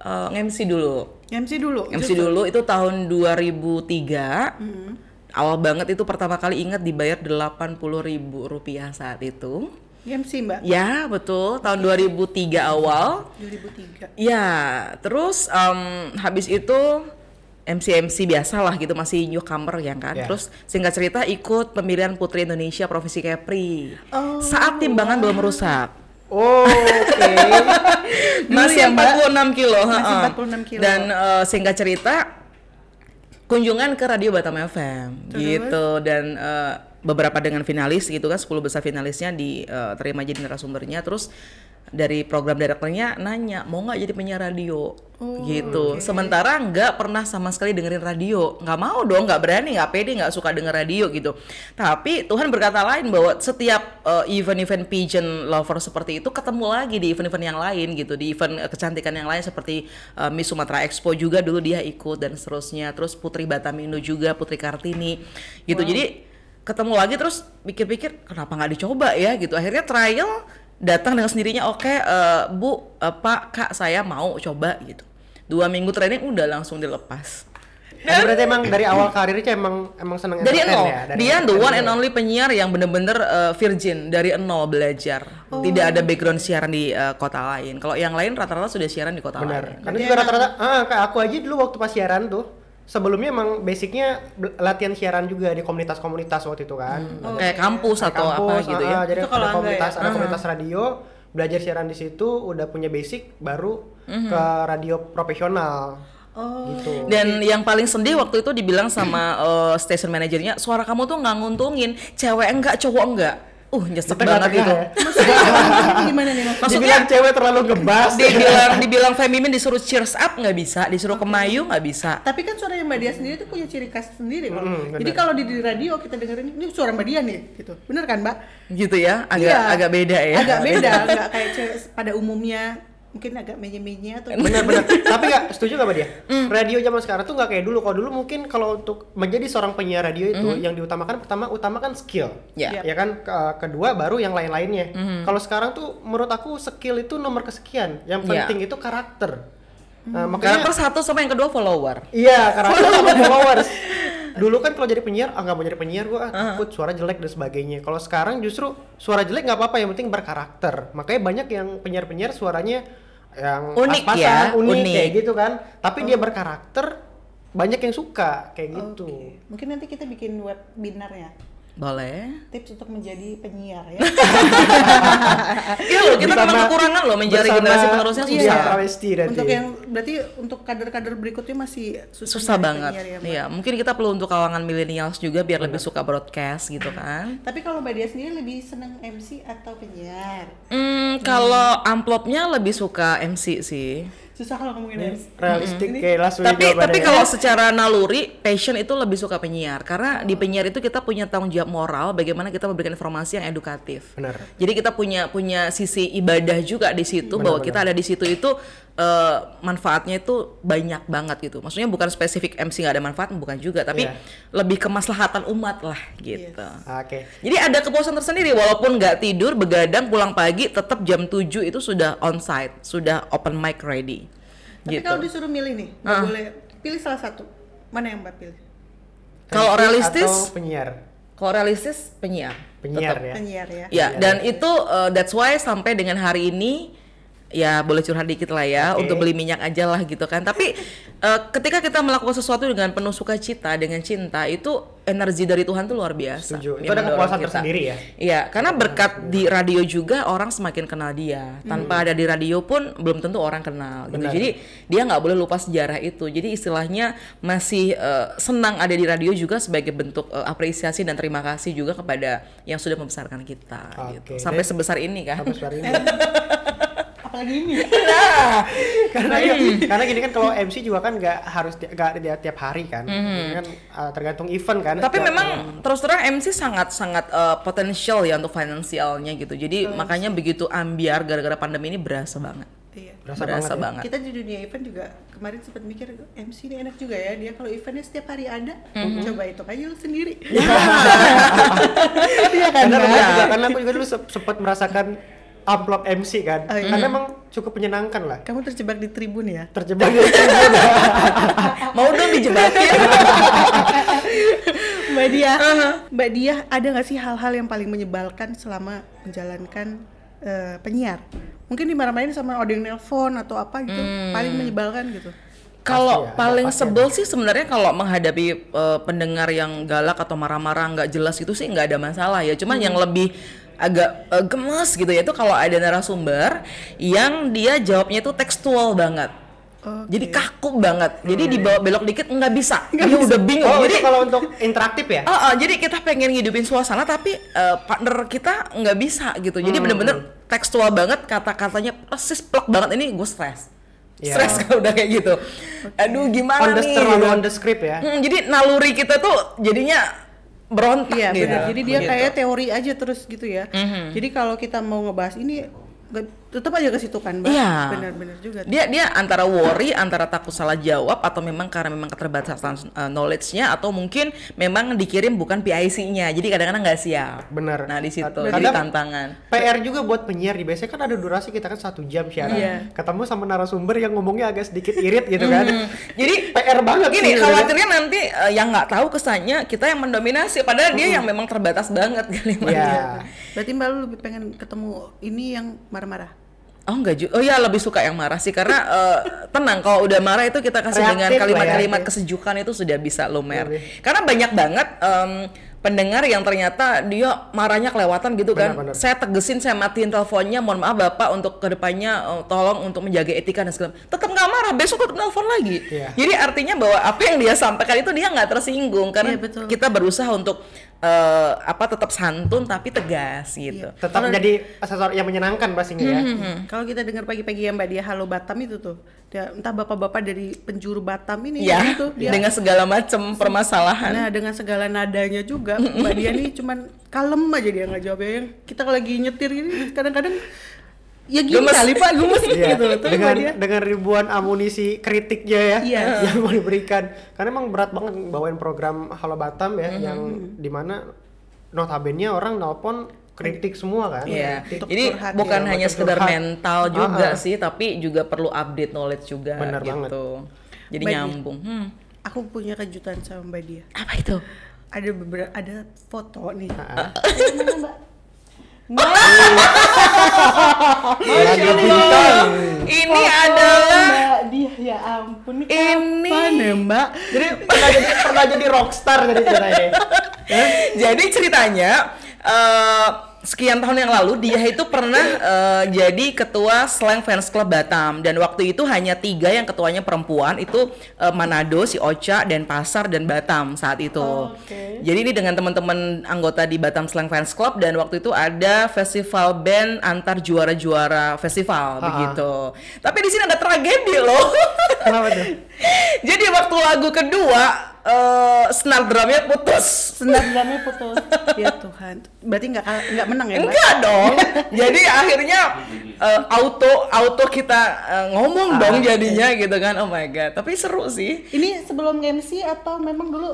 uh, MC dulu. MC dulu. MC justru. dulu itu tahun 2003. Hmm. Awal banget itu pertama kali ingat dibayar 80.000 ribu rupiah saat itu. MC Mbak. Ya betul tahun 2003 awal. 2003. Ya, terus em, habis itu MC MC biasa lah gitu masih newcomer ya kan. Ya. Terus singkat cerita ikut pemilihan Putri Indonesia Provinsi Kepri. Oh, Saat timbangan belum rusak. Oh, Oke. Masih ya, Mbak? 46 kilo. Masih ha-ha. 46 kilo. Dan eh, singkat cerita kunjungan ke Radio Batam FM gitu dan eh, beberapa dengan finalis gitu kan 10 besar finalisnya diterima jadi narasumbernya terus dari program direkturnya nanya mau nggak jadi penyiar radio Oh, gitu. Sementara nggak pernah sama sekali dengerin radio, nggak mau dong, nggak berani, nggak pede, nggak suka denger radio gitu. Tapi Tuhan berkata lain bahwa setiap uh, event-event pigeon lover seperti itu ketemu lagi di event-event yang lain gitu, di event uh, kecantikan yang lain seperti uh, Miss Sumatera Expo juga dulu dia ikut dan seterusnya. Terus Putri Batamindo juga, Putri Kartini gitu. Jadi ketemu lagi terus pikir-pikir kenapa nggak dicoba ya gitu. Akhirnya trial datang dengan sendirinya oke eh, bu eh, pak kak saya mau coba gitu. Dua minggu training udah langsung dilepas. Jadi berarti emang dari awal karirnya emang emang seneng dari nol. ya? Dari dia the one and only penyiar yang bener-bener eh, virgin dari nol belajar. Tidak ada background siaran di eh, kota lain. Kalau yang lain rata-rata sudah siaran di kota Benar. lain. Karena juga emang- rata-rata ah kayak aku aja dulu waktu pas siaran tuh sebelumnya emang basicnya latihan siaran juga di komunitas-komunitas waktu itu kan. kayak kampus Kayak atau apa kampus, gitu ah, ya ah, jadi Itu kalau ada komunitas, ya? ada komunitas radio, belajar siaran di situ, udah punya basic, baru ke radio profesional. Oh. Gitu. Dan yang paling sedih waktu itu dibilang sama eh, station manajernya, suara kamu tuh nggak nguntungin, cewek enggak, cowok enggak. Uh, nyesek banget gitu. ya. Maksudnya gimana nih maksudnya? Dibilang cewek terlalu ngebas. dibilang dibilang femimin disuruh cheers up nggak bisa, disuruh kemayu nggak bisa. Tapi kan suara Mbak Dia sendiri tuh punya ciri khas sendiri loh. Mm, Jadi kalau di, di radio kita dengerin ini suara Mbak Dia nih gitu. Bener kan, Mbak? Gitu ya, agak Iya. agak beda ya. Agak beda, nggak kayak cewek pada umumnya mungkin agak menye-menye atau Benar-benar. Tapi nggak setuju nggak mbak dia? Hmm. Radio zaman sekarang tuh nggak kayak dulu. Kalau dulu mungkin kalau untuk menjadi seorang penyiar radio itu yang diutamakan pertama utamakan skill. Hmm. Ya. Hmm. Ya kan. Ke- kedua baru yang lain-lainnya. Kalau sekarang tuh menurut aku skill itu nomor kesekian. Yang Ya. penting itu karakter. Nah, makanya Karakter satu sama yang kedua follower. Iya, karakter sama followers. Dulu kan kalau jadi penyiar, ah nggak mau jadi penyiar gua ah, takut suara jelek dan sebagainya. Kalau sekarang justru suara jelek nggak apa-apa, yang penting berkarakter. Makanya banyak yang penyiar-penyiar suaranya yang Unik ya, unik, unik. kayak gitu kan. Tapi dia berkarakter, banyak yang suka kayak gitu. Oke. Mungkin nanti kita bikin webinar ya. Boleh. Tips untuk menjadi penyiar ya. Iya loh, kita Bersama- memang kekurangan loh bersama- generasi penerusnya Iya, susah. travesti nanti. untuk yang berarti untuk kader-kader berikutnya masih susah, Susah banget. penyiar ya, Mbak? Iya, mungkin kita perlu untuk kalangan millennials juga biar lebih suka broadcast gitu kan. Tapi kalau Mbak Dia sendiri lebih seneng MC atau penyiar? Hmm, kalau amplopnya lebih suka MC sih. Susah kalau ngomongin. Realistik kayak langsung tapi jawabannya tapi ya. kalau secara naluri passion itu lebih suka penyiar karena di penyiar itu kita punya tanggung jawab moral bagaimana kita memberikan informasi yang edukatif Benar. jadi kita punya punya sisi ibadah juga di situ bahwa kita ada di situ itu eh, manfaatnya itu banyak banget gitu maksudnya bukan spesifik MC nggak ada manfaat bukan juga tapi Iya. lebih kemaslahatan umat lah gitu Oke. jadi ada kepuasan tersendiri walaupun nggak tidur begadang pulang pagi tetap jam 7 itu sudah onsite sudah open mic ready Tapi gitu kalau disuruh milih nih, Ah. boleh pilih salah satu. Mana yang Mbak pilih? Kalau realistis, atau penyiar. kalau realistis penyiar. Penyiar Tetap. ya. Penyiar ya. Ya, dan itu uh, that's why sampai dengan hari ini ya boleh curhat dikit lah ya Oke. untuk beli minyak aja lah gitu kan. Tapi uh, ketika kita melakukan sesuatu dengan penuh sukacita, dengan cinta, itu energi dari Tuhan tuh luar biasa. Setuju. Itu ada kepuasan kita. tersendiri ya. Iya, karena berkat di radio juga orang semakin kenal dia. Tanpa ada di radio pun belum tentu orang kenal gitu. Benar. Jadi dia nggak boleh lupa sejarah itu. Jadi istilahnya masih uh, senang ada di radio juga sebagai bentuk uh, apresiasi dan terima kasih juga kepada yang sudah membesarkan kita Oke. gitu. Sampai sebesar ini kan. Sampai sekarang ini. Apalagi ini. karena Hmm. karena gini kan kalau MC juga kan nggak harus nggak ada tiap hari kan Ini kan uh, tergantung event kan Hmm. Tapi memang terus terang MC sangat sangat uh, potensial ya untuk finansialnya gitu. Jadi makanya begitu ambiar gara-gara pandemi ini berasa banget. Iya. berasa, berasa banget, ya. banget. Kita di dunia event juga kemarin sempat mikir MC ini enak juga ya dia kalau eventnya setiap hari ada Mhm. coba itu aja lu sendiri Iya kan, karena, juga, karena aku juga dulu se- sempat merasakan amplop MC kan Oh, iya. karena emang cukup menyenangkan lah kamu terjebak di tribun ya terjebak di tribun. Mau dong dijebakin. Mbak Dia Uh-huh. Mbak Dia ada nggak sih hal-hal yang paling menyebalkan selama menjalankan eh, penyiar mungkin dimarahin sama ada yang nelpon atau apa gitu Hmm. paling menyebalkan gitu Kalau ya, paling sebel sih sebenarnya kalau menghadapi eh, pendengar yang galak atau marah-marah nggak jelas itu sih nggak ada masalah ya. Cuman yang lebih agak eh, gemes gitu ya itu kalau ada narasumber yang dia jawabnya itu tekstual banget. Oke. Jadi kaku banget. Jadi dibawa belok dikit nggak bisa. Dia udah bingung. Oh, jadi kalau untuk interaktif ya? Oh, oh, jadi kita pengen ngidupin suasana tapi eh, partner kita nggak bisa gitu. Jadi Hmm. bener-bener tekstual banget kata-katanya persis plek banget ini gue stres. Iya. Stres kalau udah kayak gitu. Aduh gimana on the nih? terlalu gitu. on the script ya. Hmm, jadi naluri kita tuh jadinya berontak Iya gitu. benar. Jadi dia kayak teori aja terus gitu ya. Jadi kalau kita mau ngebahas ini tetap aja ke situ kan, Mbak. Iya. Benar-benar juga. dia dia antara worry antara takut salah jawab atau memang karena memang keterbatasan uh, knowledge-nya atau mungkin memang dikirim bukan PIC-nya jadi kadang-kadang nggak siap Bener. nah di situ jadi tantangan PR juga buat penyiar di biasanya kan ada durasi kita kan satu jam siaran. Iya. Ketemu sama narasumber yang ngomongnya agak sedikit irit gitu kan. jadi PR banget gini sih, khawatirnya nanti uh, yang nggak tahu kesannya kita yang mendominasi padahal dia yang memang terbatas banget kalimatnya Iya. Berarti Mbak lu lebih pengen ketemu ini yang marah-marah. Oh enggak juga. Oh ya lebih suka yang marah sih karena eh, tenang kalau udah marah itu kita kasih Reaktif dengan ya. kalimat-kalimat kesejukan itu sudah bisa lumer. Lebih. Karena banyak banget em, pendengar yang ternyata dia marahnya kelewatan gitu kan. Benar-benar. Saya tegesin, saya matiin teleponnya. Mohon maaf Bapak untuk ke depannya eh, tolong untuk menjaga etika dan segala. Tetap nggak marah, besok tetap telepon lagi. Iya. Jadi artinya bahwa apa yang dia sampaikan itu dia nggak tersinggung karena Iya, betul. kita berusaha untuk eh, apa tetap santun tapi tegas gitu. Tetap jadi asesor yang menyenangkan pastinya ya. Hmm. Kalau kita dengar pagi-pagi ya Mbak dia Halo Batam itu tuh. Dia, entah bapak-bapak dari penjuru Batam ini Ya, gitu dia. dengan segala macam permasalahan. Nah dengan segala nadanya juga Mbak dia nih cuman kalem aja dia nggak jawabnya yang kita lagi nyetir gini kadang-kadang ya gini Gemes. kali Pak gemes Iya, gitu loh. Tapi dengan Mbak dia dengan ribuan amunisi kritiknya ya Iya. yang mau diberikan karena emang berat banget bawain program Halo Batam ya Mm-hmm. yang di mana notabene orang nelpon kritik semua kan Iya, Kritik. jadi curhat, bukan iya, hanya sekedar curhat. mental juga Ah, ah. sih, tapi juga perlu update knowledge juga Benar gitu. banget. Jadi Baik, nyambung. Hmm. aku punya kejutan sama Mbak dia. Apa itu? Ada beberapa ada foto nih. Ah, ah. Mana Mbak? Nah, Laga bintang. Ini foto adalah Mbak dia ya ampun ini Ini. ya Mbak? jadi pernah jadi pernah jadi rockstar jadi ceritanya jadi ceritanya eh, sekian tahun yang lalu dia itu pernah eh, jadi ketua Slang Fans Club Batam dan waktu itu hanya tiga yang ketuanya perempuan itu eh, Manado, si Ocha, dan Pasar dan Batam saat itu. Oke. Jadi ini dengan teman-teman anggota di Batam Slang Fans Club dan waktu itu ada festival band antar juara-juara festival Ha-ha. begitu. Tapi di sini ada tragedi loh. kenapa tuh Jadi waktu lagu kedua eh snare drumnya putus. Senang drumnya putus. ya Tuhan. Berarti nggak nggak menang ya? Enggak dong. Jadi akhirnya eh, auto auto kita eh, ngomong dong jadinya gitu kan. Oh my god. Tapi seru sih. Ini sebelum MC atau memang dulu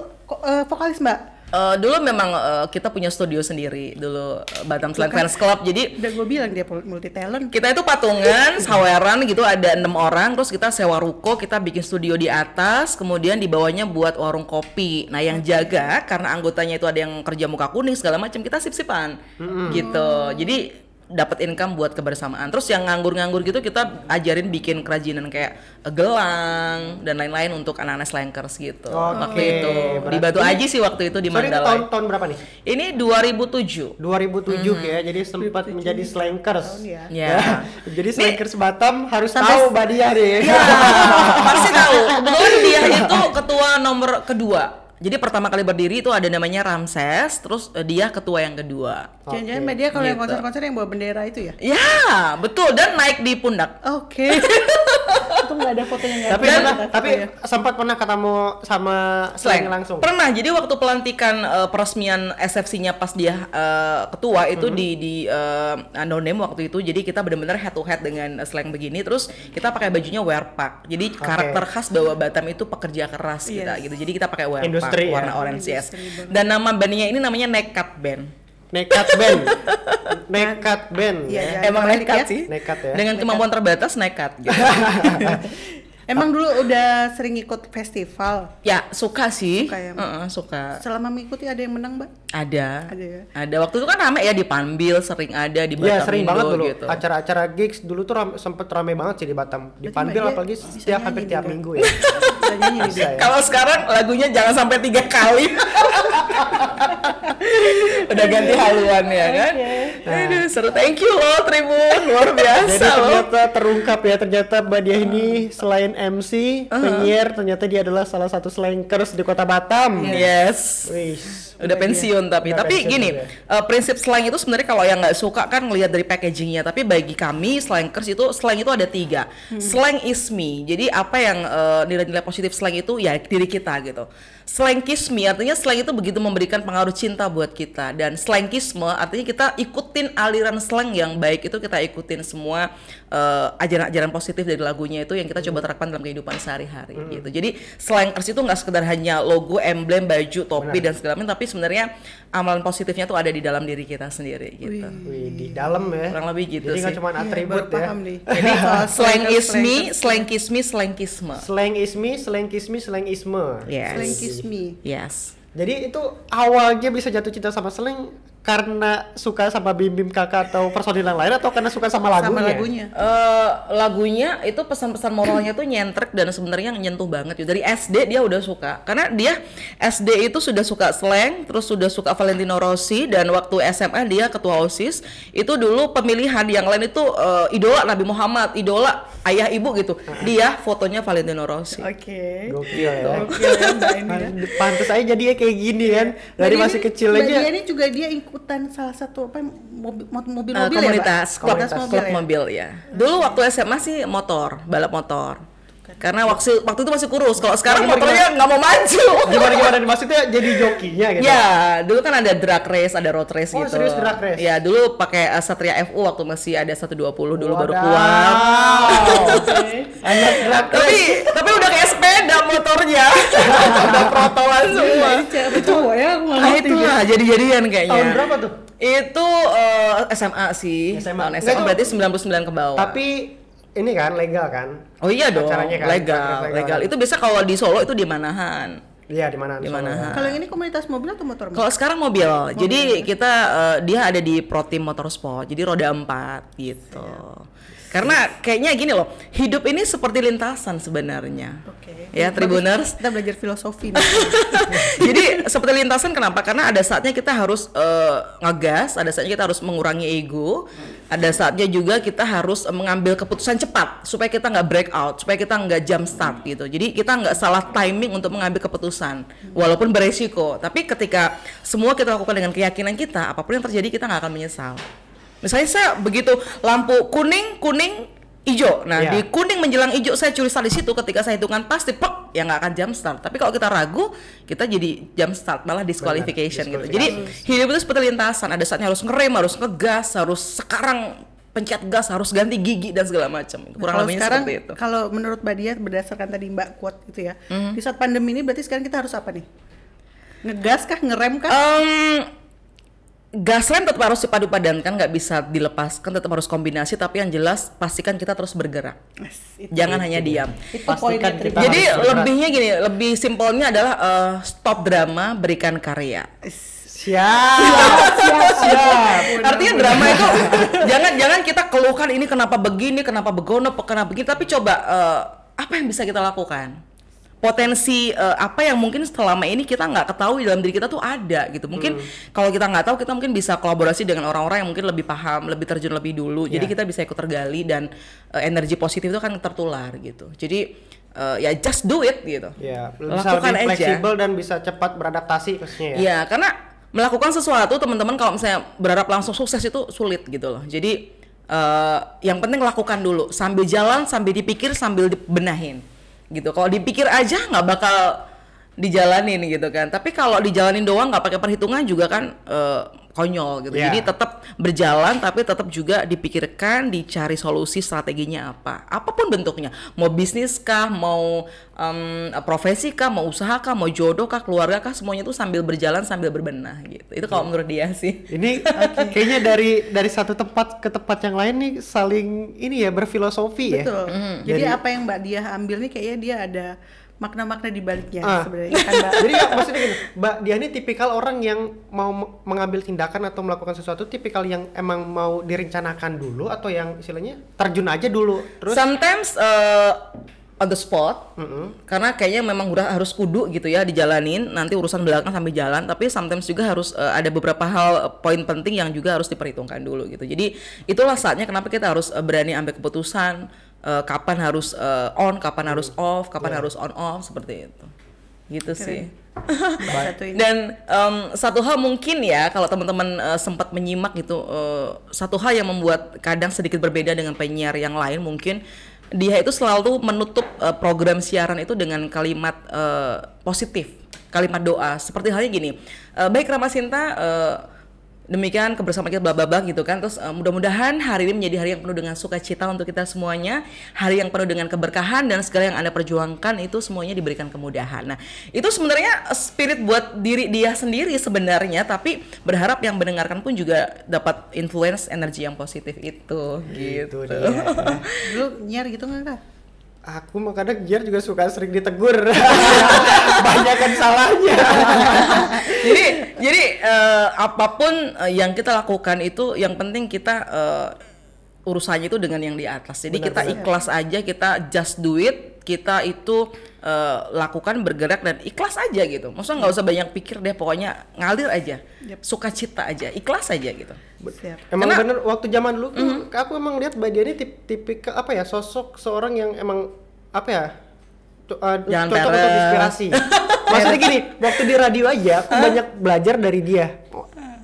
eh, vokalis Mbak? Eh, dulu memang eh, kita punya studio sendiri dulu eh, Batam Slang Fans Club. Jadi Udah gue bilang dia multi talent. kita itu patungan, saweran gitu ada enam orang, terus kita sewa ruko, kita bikin studio di atas, kemudian di bawahnya buat warung kopi. Nah yang jaga karena anggotanya itu ada yang kerja muka kuning segala macam, kita sip-sipan gitu. Jadi dapat income buat kebersamaan. Terus yang nganggur-nganggur gitu kita ajarin bikin kerajinan kayak eh, gelang dan lain-lain untuk anak-anak slankers gitu. Oke, Waktu itu di berarti- Batu Aji sih waktu itu di sorry itu tahun Mandalay. tahun berapa nih Ini 2007. 2007 ya jadi sempat menjadi slankers tahun ya. Ya. jadi slankers Batam harus Sampai- tahu mbak dia nih Ya, pasti tahu. Kebetulan dia itu ketua nomor kedua. Jadi pertama kali berdiri itu ada namanya Ramses, terus eh, dia ketua yang kedua. Jangan-jangan Mbak dia kalau yang Gitu. konser-konser yang bawa bendera itu ya? Ya, betul dan naik di pundak. Oke. Itu nggak ada fotonya nggak tapi ada pernah, tapi sempat pernah ketemu sama slang langsung Pernah. Jadi waktu pelantikan eh, peresmian SFC-nya pas dia eh, ketua itu Mhm. di di eh, Anonim waktu itu. Jadi kita benar-benar head to head dengan slang begini. Terus kita pakai bajunya wear pack. Jadi karakter khas bahwa Batam itu pekerja keras kita Yes. gitu. Jadi kita pakai wear Industri pack ya? warna orange yes. Dan nama bandnya ini namanya Nekat Band. Nekat band nekat band Iya, ya iya. Emang nekat ya. sih. Nekat ya. Dengan kemampuan terbatas nekat gitu. Emang dulu udah sering ikut festival. ya, suka sih. Suka ya, Mbak? Heeh, suka. Selama mengikuti ada yang menang, Mbak? Ada. Ada ya? Ada. Waktu itu kan rame ya di Panbil, sering ada di Batam Iya sering Indo banget dulu gitu. acara-acara gigs dulu tuh ram- sempet rame banget sih di Batam di Berarti Panbil apalagi setiap hampir tiap juga. minggu ya ya. Kalau sekarang lagunya jangan sampai tiga kali. Udah ganti haluan ya kan? Aduh, seru. Thank you loh Tribun, luar biasa Jadi loh. ternyata terungkap ya ternyata Mbak Dia ini selain MC, penyiar, ternyata dia adalah salah satu slankers di kota Batam. Yes. Wih. Udah pensiun tapi. Udah tapi pensiun gini eh, prinsip slang itu sebenarnya kalau yang nggak suka kan ngelihat dari packagingnya. Tapi bagi kami slankers itu slang itu ada tiga. Slang is me. Jadi apa yang eh, nilai-nilai positif slang itu ya diri kita gitu. Slankisme artinya slang itu begitu memberikan pengaruh cinta buat kita. Dan slankisme artinya kita ikutin aliran slang yang baik itu kita ikutin semua eh, ajaran-ajaran positif dari lagunya itu yang kita coba terapkan dalam kehidupan sehari-hari gitu. Jadi slankers itu nggak sekedar hanya logo emblem baju topi dan segala macam tapi sebenarnya amalan positifnya tuh ada di dalam diri kita sendiri gitu Wih, di dalam ya. Kurang lebih gitu Jadi nggak sih. cuma Iya, atribut baru ya. paham nih. jadi Soal slang slankers, is me slankers. slankisme slankisme Slang is me, slang is me, slang isme. yes Slang kiss me. yes Jadi itu awalnya bisa jatuh cinta sama slang karena suka sama Bim Bim kakak atau personil yang lain atau karena suka sama lagunya? Sama lagunya. Eh, lagunya itu pesan-pesan moralnya tuh nyentrek dan sebenarnya nyentuh banget. Dari SD dia udah suka. Karena dia SD itu sudah suka slang, terus sudah suka Valentino Rossi dan waktu SMA dia ketua OSIS. Itu dulu pemilihan yang lain itu eh, idola Nabi Muhammad, idola ayah ibu gitu. Dia fotonya Valentino Rossi. Oke. Gokil ya. Gokil ya Mbak ya. Pantes aja jadi kayak gini kan. Dari masih kecil aja. Dian ini juga dia ikutan salah satu apa mobil mobil, Eh, mobil komunitas, ya, klub, Komunitas klub mobil ya. mobil ya. Dulu waktu SMA sih motor, balap motor. Karena waktu waktu itu masih kurus. Kalau sekarang Gimana, motornya nggak mau maju. Gimana gimana maksudnya jadi jokinya gitu. Ya, dulu kan ada drag race, ada road race Oh, gitu. serius drag race? Ya, dulu pakai uh, Satria FU waktu masih ada 120 dulu baru Wadaw. keluar. Anak drag tapi tapi udah kayak sepeda motornya. udah protolan semua. Ini cewek cowok ya, aku nggak Ah, lah jadi-jadian kayaknya. Tahun berapa tuh? Itu uh, SMA sih. SMA. Tahun SMA itu- berarti 99 ke bawah. Tapi ini kan legal kan? Oh iya dong, Acaranya kan, legal, legal. legal. Itu biasa kalau di Solo itu di Manahan. Iya di mana? Di? Manahan. Kalau yang ini komunitas mobil atau motor? Kalau sekarang mobil. Jadi kita eh, dia ada di Pro Team Motorsport. Jadi roda 4 gitu. Karena kayaknya gini loh, hidup ini seperti lintasan sebenarnya. Oke. Ya, Tribuners. Kita belajar filosofi nih. Jadi seperti lintasan kenapa? Karena ada saatnya kita harus eh, ngegas, ada saatnya kita harus mengurangi ego, ada saatnya juga kita harus eh, mengambil keputusan cepat supaya kita nggak break out, supaya kita nggak jump start gitu. Jadi kita nggak salah timing untuk mengambil keputusan, walaupun beresiko. Tapi ketika semua kita lakukan dengan keyakinan kita, apa pun yang terjadi kita nggak akan menyesal. Misalnya saya begitu lampu kuning, kuning, hijau. Nah Iya. di kuning menjelang hijau saya curi start di situ ketika saya hitungan pasti pek ya nggak akan jump start. Tapi kalau kita ragu kita jadi jump start malah disqualification gitu. Jadi hidup itu seperti lintasan. Ada saatnya harus ngerem, harus ngegas, harus sekarang pencet gas, harus ganti gigi dan segala macam. Kurang kalau lebihnya sekarang seperti itu. kalau menurut Mbak Dia berdasarkan tadi Mbak quote gitu ya. Mhm. Di saat pandemi ini berarti sekarang kita harus apa nih? Ngegas kah, ngerem kah? Em, gas rem tetap harus dipadu padankan, nggak bisa dilepaskan, tetap harus kombinasi. Tapi yang jelas pastikan kita terus bergerak. Yes, itu, Jangan hanya diam. itu Pastikan poinnya kita-. Jadi lebihnya gini, lebih simpelnya adalah eh, stop drama, berikan karya. Siap. Siap. Siap. Artinya drama itu jangan jangan kita keluhkan ini kenapa begini, kenapa begono, kenapa begini, tapi coba eh, apa yang bisa kita lakukan? Potensi eh, apa yang mungkin selama ini kita nggak ketahui dalam diri kita tuh ada gitu. Mungkin kalau kita nggak tahu kita mungkin bisa kolaborasi dengan orang-orang yang mungkin lebih paham, lebih terjun lebih dulu. Jadi Iya. kita bisa ikut tergali dan eh, energi positif itu kan tertular gitu. Jadi eh, ya just do it gitu. Ya, bisa Lakukan lebih fleksibel dan bisa cepat beradaptasi ya. Iya, karena melakukan sesuatu teman-teman kalau misalnya berharap langsung sukses itu sulit gitu loh. Jadi eh, yang penting lakukan dulu sambil jalan, sambil dipikir, sambil dibenahin gitu. Kalau dipikir aja nggak bakal dijalanin gitu kan. Tapi kalau dijalanin doang nggak pakai perhitungan juga kan eh, konyol gitu. Iya. Jadi tetap berjalan tapi tetap juga dipikirkan, dicari solusi strateginya apa. Apa pun bentuknya. Mau bisnis kah, mau em, profesi kah, mau usaha kah, mau jodoh kah, keluarga kah, semuanya itu sambil berjalan sambil berbenah gitu. Itu kalau menurut dia sih. Ini kayaknya dari dari satu tempat ke tempat yang lain nih saling ini ya berfilosofi ya. Betul. Mm-hmm. Jadi Dari- apa yang Mbak Dia ambil nih kayaknya dia ada makna-makna di baliknya Ah. sebenarnya kan Mbak. Jadi ya, maksudnya gini, Mbak Dia ini tipikal orang yang mau me- mengambil tindakan atau melakukan sesuatu, tipikal yang emang mau direncanakan dulu atau yang istilahnya terjun aja dulu, terus Sometimes eh, on the spot karena kayaknya memang udah harus kudu gitu ya dijalanin nanti urusan belakang sampai jalan tapi sometimes juga harus eh, ada beberapa hal eh, poin penting yang juga harus diperhitungkan dulu gitu jadi itulah saatnya kenapa kita harus eh, berani ambil keputusan eh, kapan harus eh, on kapan harus off kapan harus on off seperti itu. Gitu sih. Satu ini. dan em, satu hal mungkin ya kalau teman-teman eh, sempat menyimak gitu eh, satu hal yang membuat kadang sedikit berbeda dengan penyiar yang lain mungkin dia itu selalu menutup eh, program siaran itu dengan kalimat eh, positif kalimat doa. Seperti halnya gini eh, baik Ramasinta eh, demikian kebersamaan kita bababak gitu kan terus eh, mudah-mudahan hari ini menjadi hari yang penuh dengan sukacita untuk kita semuanya hari yang penuh dengan keberkahan dan segala yang anda perjuangkan itu semuanya diberikan kemudahan nah itu sebenarnya spirit buat diri dia sendiri sebenarnya tapi berharap yang mendengarkan pun juga dapat influence energi yang positif itu gitu, Itu dia. Dulu nyiar gitu nggak? Aku mah kadang Gier juga suka sering ditegur. Banyakan salahnya. jadi jadi eh, apa pun eh, yang kita lakukan itu yang penting kita eh, urusannya itu dengan yang di atas jadi kita ikhlas aja kita just do it kita itu eh, lakukan bergerak dan ikhlas aja gitu. Maksudnya nggak usah banyak pikir deh pokoknya ngalir aja. Sukacita aja ikhlas aja gitu. Siap. Emang Karena- bener waktu zaman dulu tuh aku emang lihat Mbak ini tip tipikal apa ya sosok seorang yang emang apa ya uh, Jangan cocok untuk inspirasi. Maksudnya gini, waktu di radio aja aku banyak belajar dari dia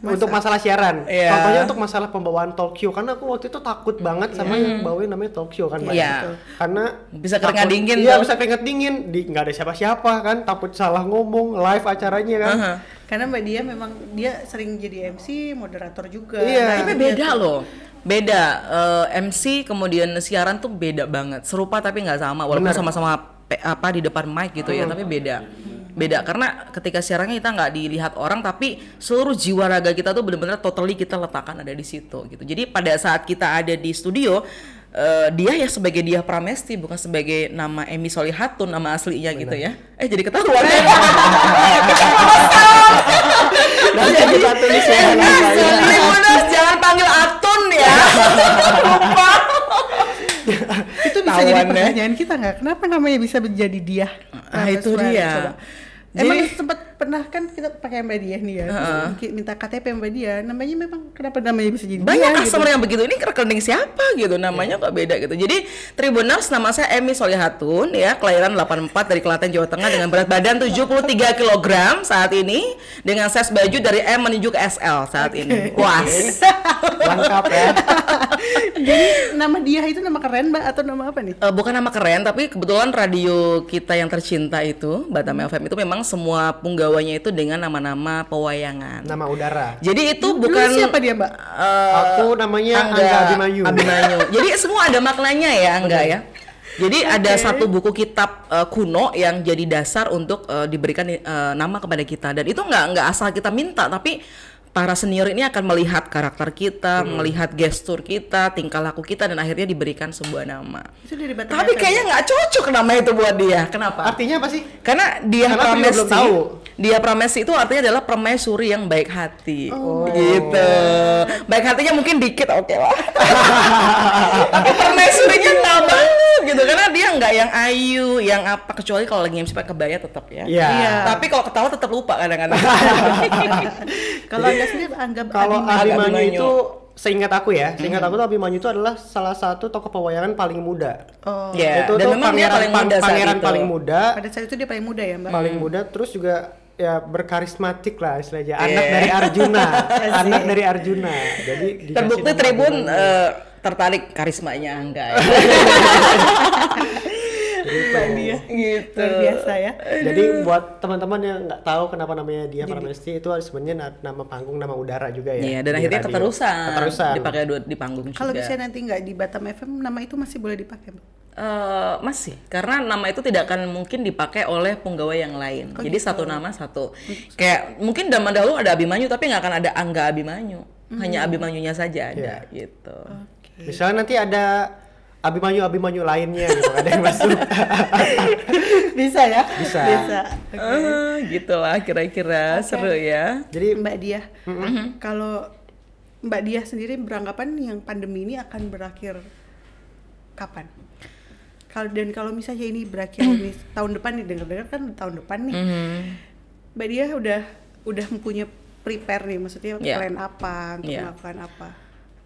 untuk masalah siaran. Iya. Contohnya untuk masalah pembawaan talk show karena aku waktu itu takut banget sama yang bawain namanya talk show kan Mbak. Iya. Gitu. Karena Bisa keringat takut- dingin Iya, bisa keringat dingin. Di nggak ada siapa-siapa kan, takut salah ngomong live acaranya kan. Aha. Karena Mbak Dia memang dia sering jadi MC, moderator juga. Iya. tapi itu beda dia tuh. loh beda Eh, MC kemudian siaran tuh beda banget serupa tapi nggak sama walaupun sama-sama apa di depan mic gitu ya tapi beda beda karena ketika siarannya kita nggak dilihat orang tapi seluruh jiwa raga kita tuh benar-benar totally kita letakkan ada di situ gitu. Jadi pada saat kita ada di studio eh, dia ya sebagai dia Pramesti bukan sebagai nama Emi Solihatun nama aslinya gitu ya. Eh jadi ketahuan. Ya jadi jangan panggil Atun ya. Lupa. Itu bisa jadi Tawan ya. pertanyaan kita nggak? Kenapa namanya bisa menjadi dia? Ah, Nah, itu dia. Jadi- Emang sempat pernah kan kita pakai Mbak Dia nih ya, terus minta KTP Mbak Dia, namanya memang kenapa namanya bisa jadi banyak dia? customer gitu. yang begitu ini rekening siapa gitu namanya kok beda gitu jadi Tribuners nama saya Emi Solihatun ya kelahiran 84 dari Klaten Jawa Tengah dengan berat badan 73 kg saat ini dengan size baju dari M menuju ke SL saat ini puas Lengkap ya. Jadi nama dia itu nama keren Mbak atau nama apa nih? Eh, bukan nama keren tapi kebetulan radio kita yang tercinta itu Batam FM itu memang semua punggawanya itu dengan nama-nama pewayangan Nama udara. jadi itu Dulu bukan siapa dia Mbak? eh, Aku namanya Angga, Abimanyu. Abimanyu. Jadi semua ada maknanya ya, enggak ya? Jadi ada satu buku kitab eh, kuno yang jadi dasar untuk eh, diberikan eh, nama kepada kita dan itu enggak enggak asal kita minta tapi para senior ini akan melihat karakter kita, melihat gestur kita, tingkah laku kita dan akhirnya diberikan sebuah nama. Itu dari Tapi kayaknya nggak cocok nama itu buat dia. Kenapa? Artinya apa sih? Karena dia Karena belum tahu. dia Pramesti itu artinya adalah permaisuri yang baik hati, gitu. Baik hatinya mungkin dikit, oke lah. Tapi permaisurinya nggak banget gitu, karena dia nggak yang ayu, yang apa kecuali kalau lagi MC pakai kebaya tetap ya. Iya. Iya. Tapi kalau ketawa tetap lupa kadang-kadang. Kalau Anda sendiri anggap Kalau Abimanyu. Abimanyu. Abimanyu itu seingat aku ya, seingat aku tuh Abimanyu itu adalah salah satu tokoh pewayangan paling muda. Oh, Ya, itu dan tuh memang dia pangeran paling pan- muda saat pangeran itu. paling muda, pada saat itu dia paling muda ya Mbak? paling muda terus juga ya berkarismatik lah istilahnya. Anak dari Arjuna, anak dari Arjuna. Jadi Terbukti Tribun Abimanyu. eh, tertarik karismanya enggak ya. Mbak dia. gitu. Luar biasa ya. Jadi buat teman-teman yang nggak tahu kenapa namanya dia Pramesti itu sebenarnya na- nama panggung nama udara juga ya. Iya, dan akhirnya radio. keterusan, Keterusan. dipakai di panggung juga. Kalau misalnya nanti nggak di Batam FM, nama itu masih boleh dipakai Mbak? Eh, masih, karena nama itu tidak akan mungkin dipakai oleh pegawai yang lain. Oh, Jadi gitu. satu nama satu. Kayak mungkin zaman dahulu ada Abimanyu, tapi nggak akan ada Angga Abimanyu. Hmm. Hanya Abimanyunya saja ada, Iya. gitu. Misalnya nanti ada Abimanyu Abimanyu lainnya gitu ada yang masuk. Bisa ya? Bisa. Bisa. Eh, gitulah kira-kira seru ya. Jadi Mbak Dia, kalau Mbak Dia sendiri beranggapan yang pandemi ini akan berakhir kapan? Kalau dan kalau misalnya ini berakhir ini tahun depan nih dengar-dengar kan tahun depan nih. Mhm. Mbak Dia udah udah mempunyai prepare nih maksudnya Iya. plan apa untuk Iya. melakukan apa.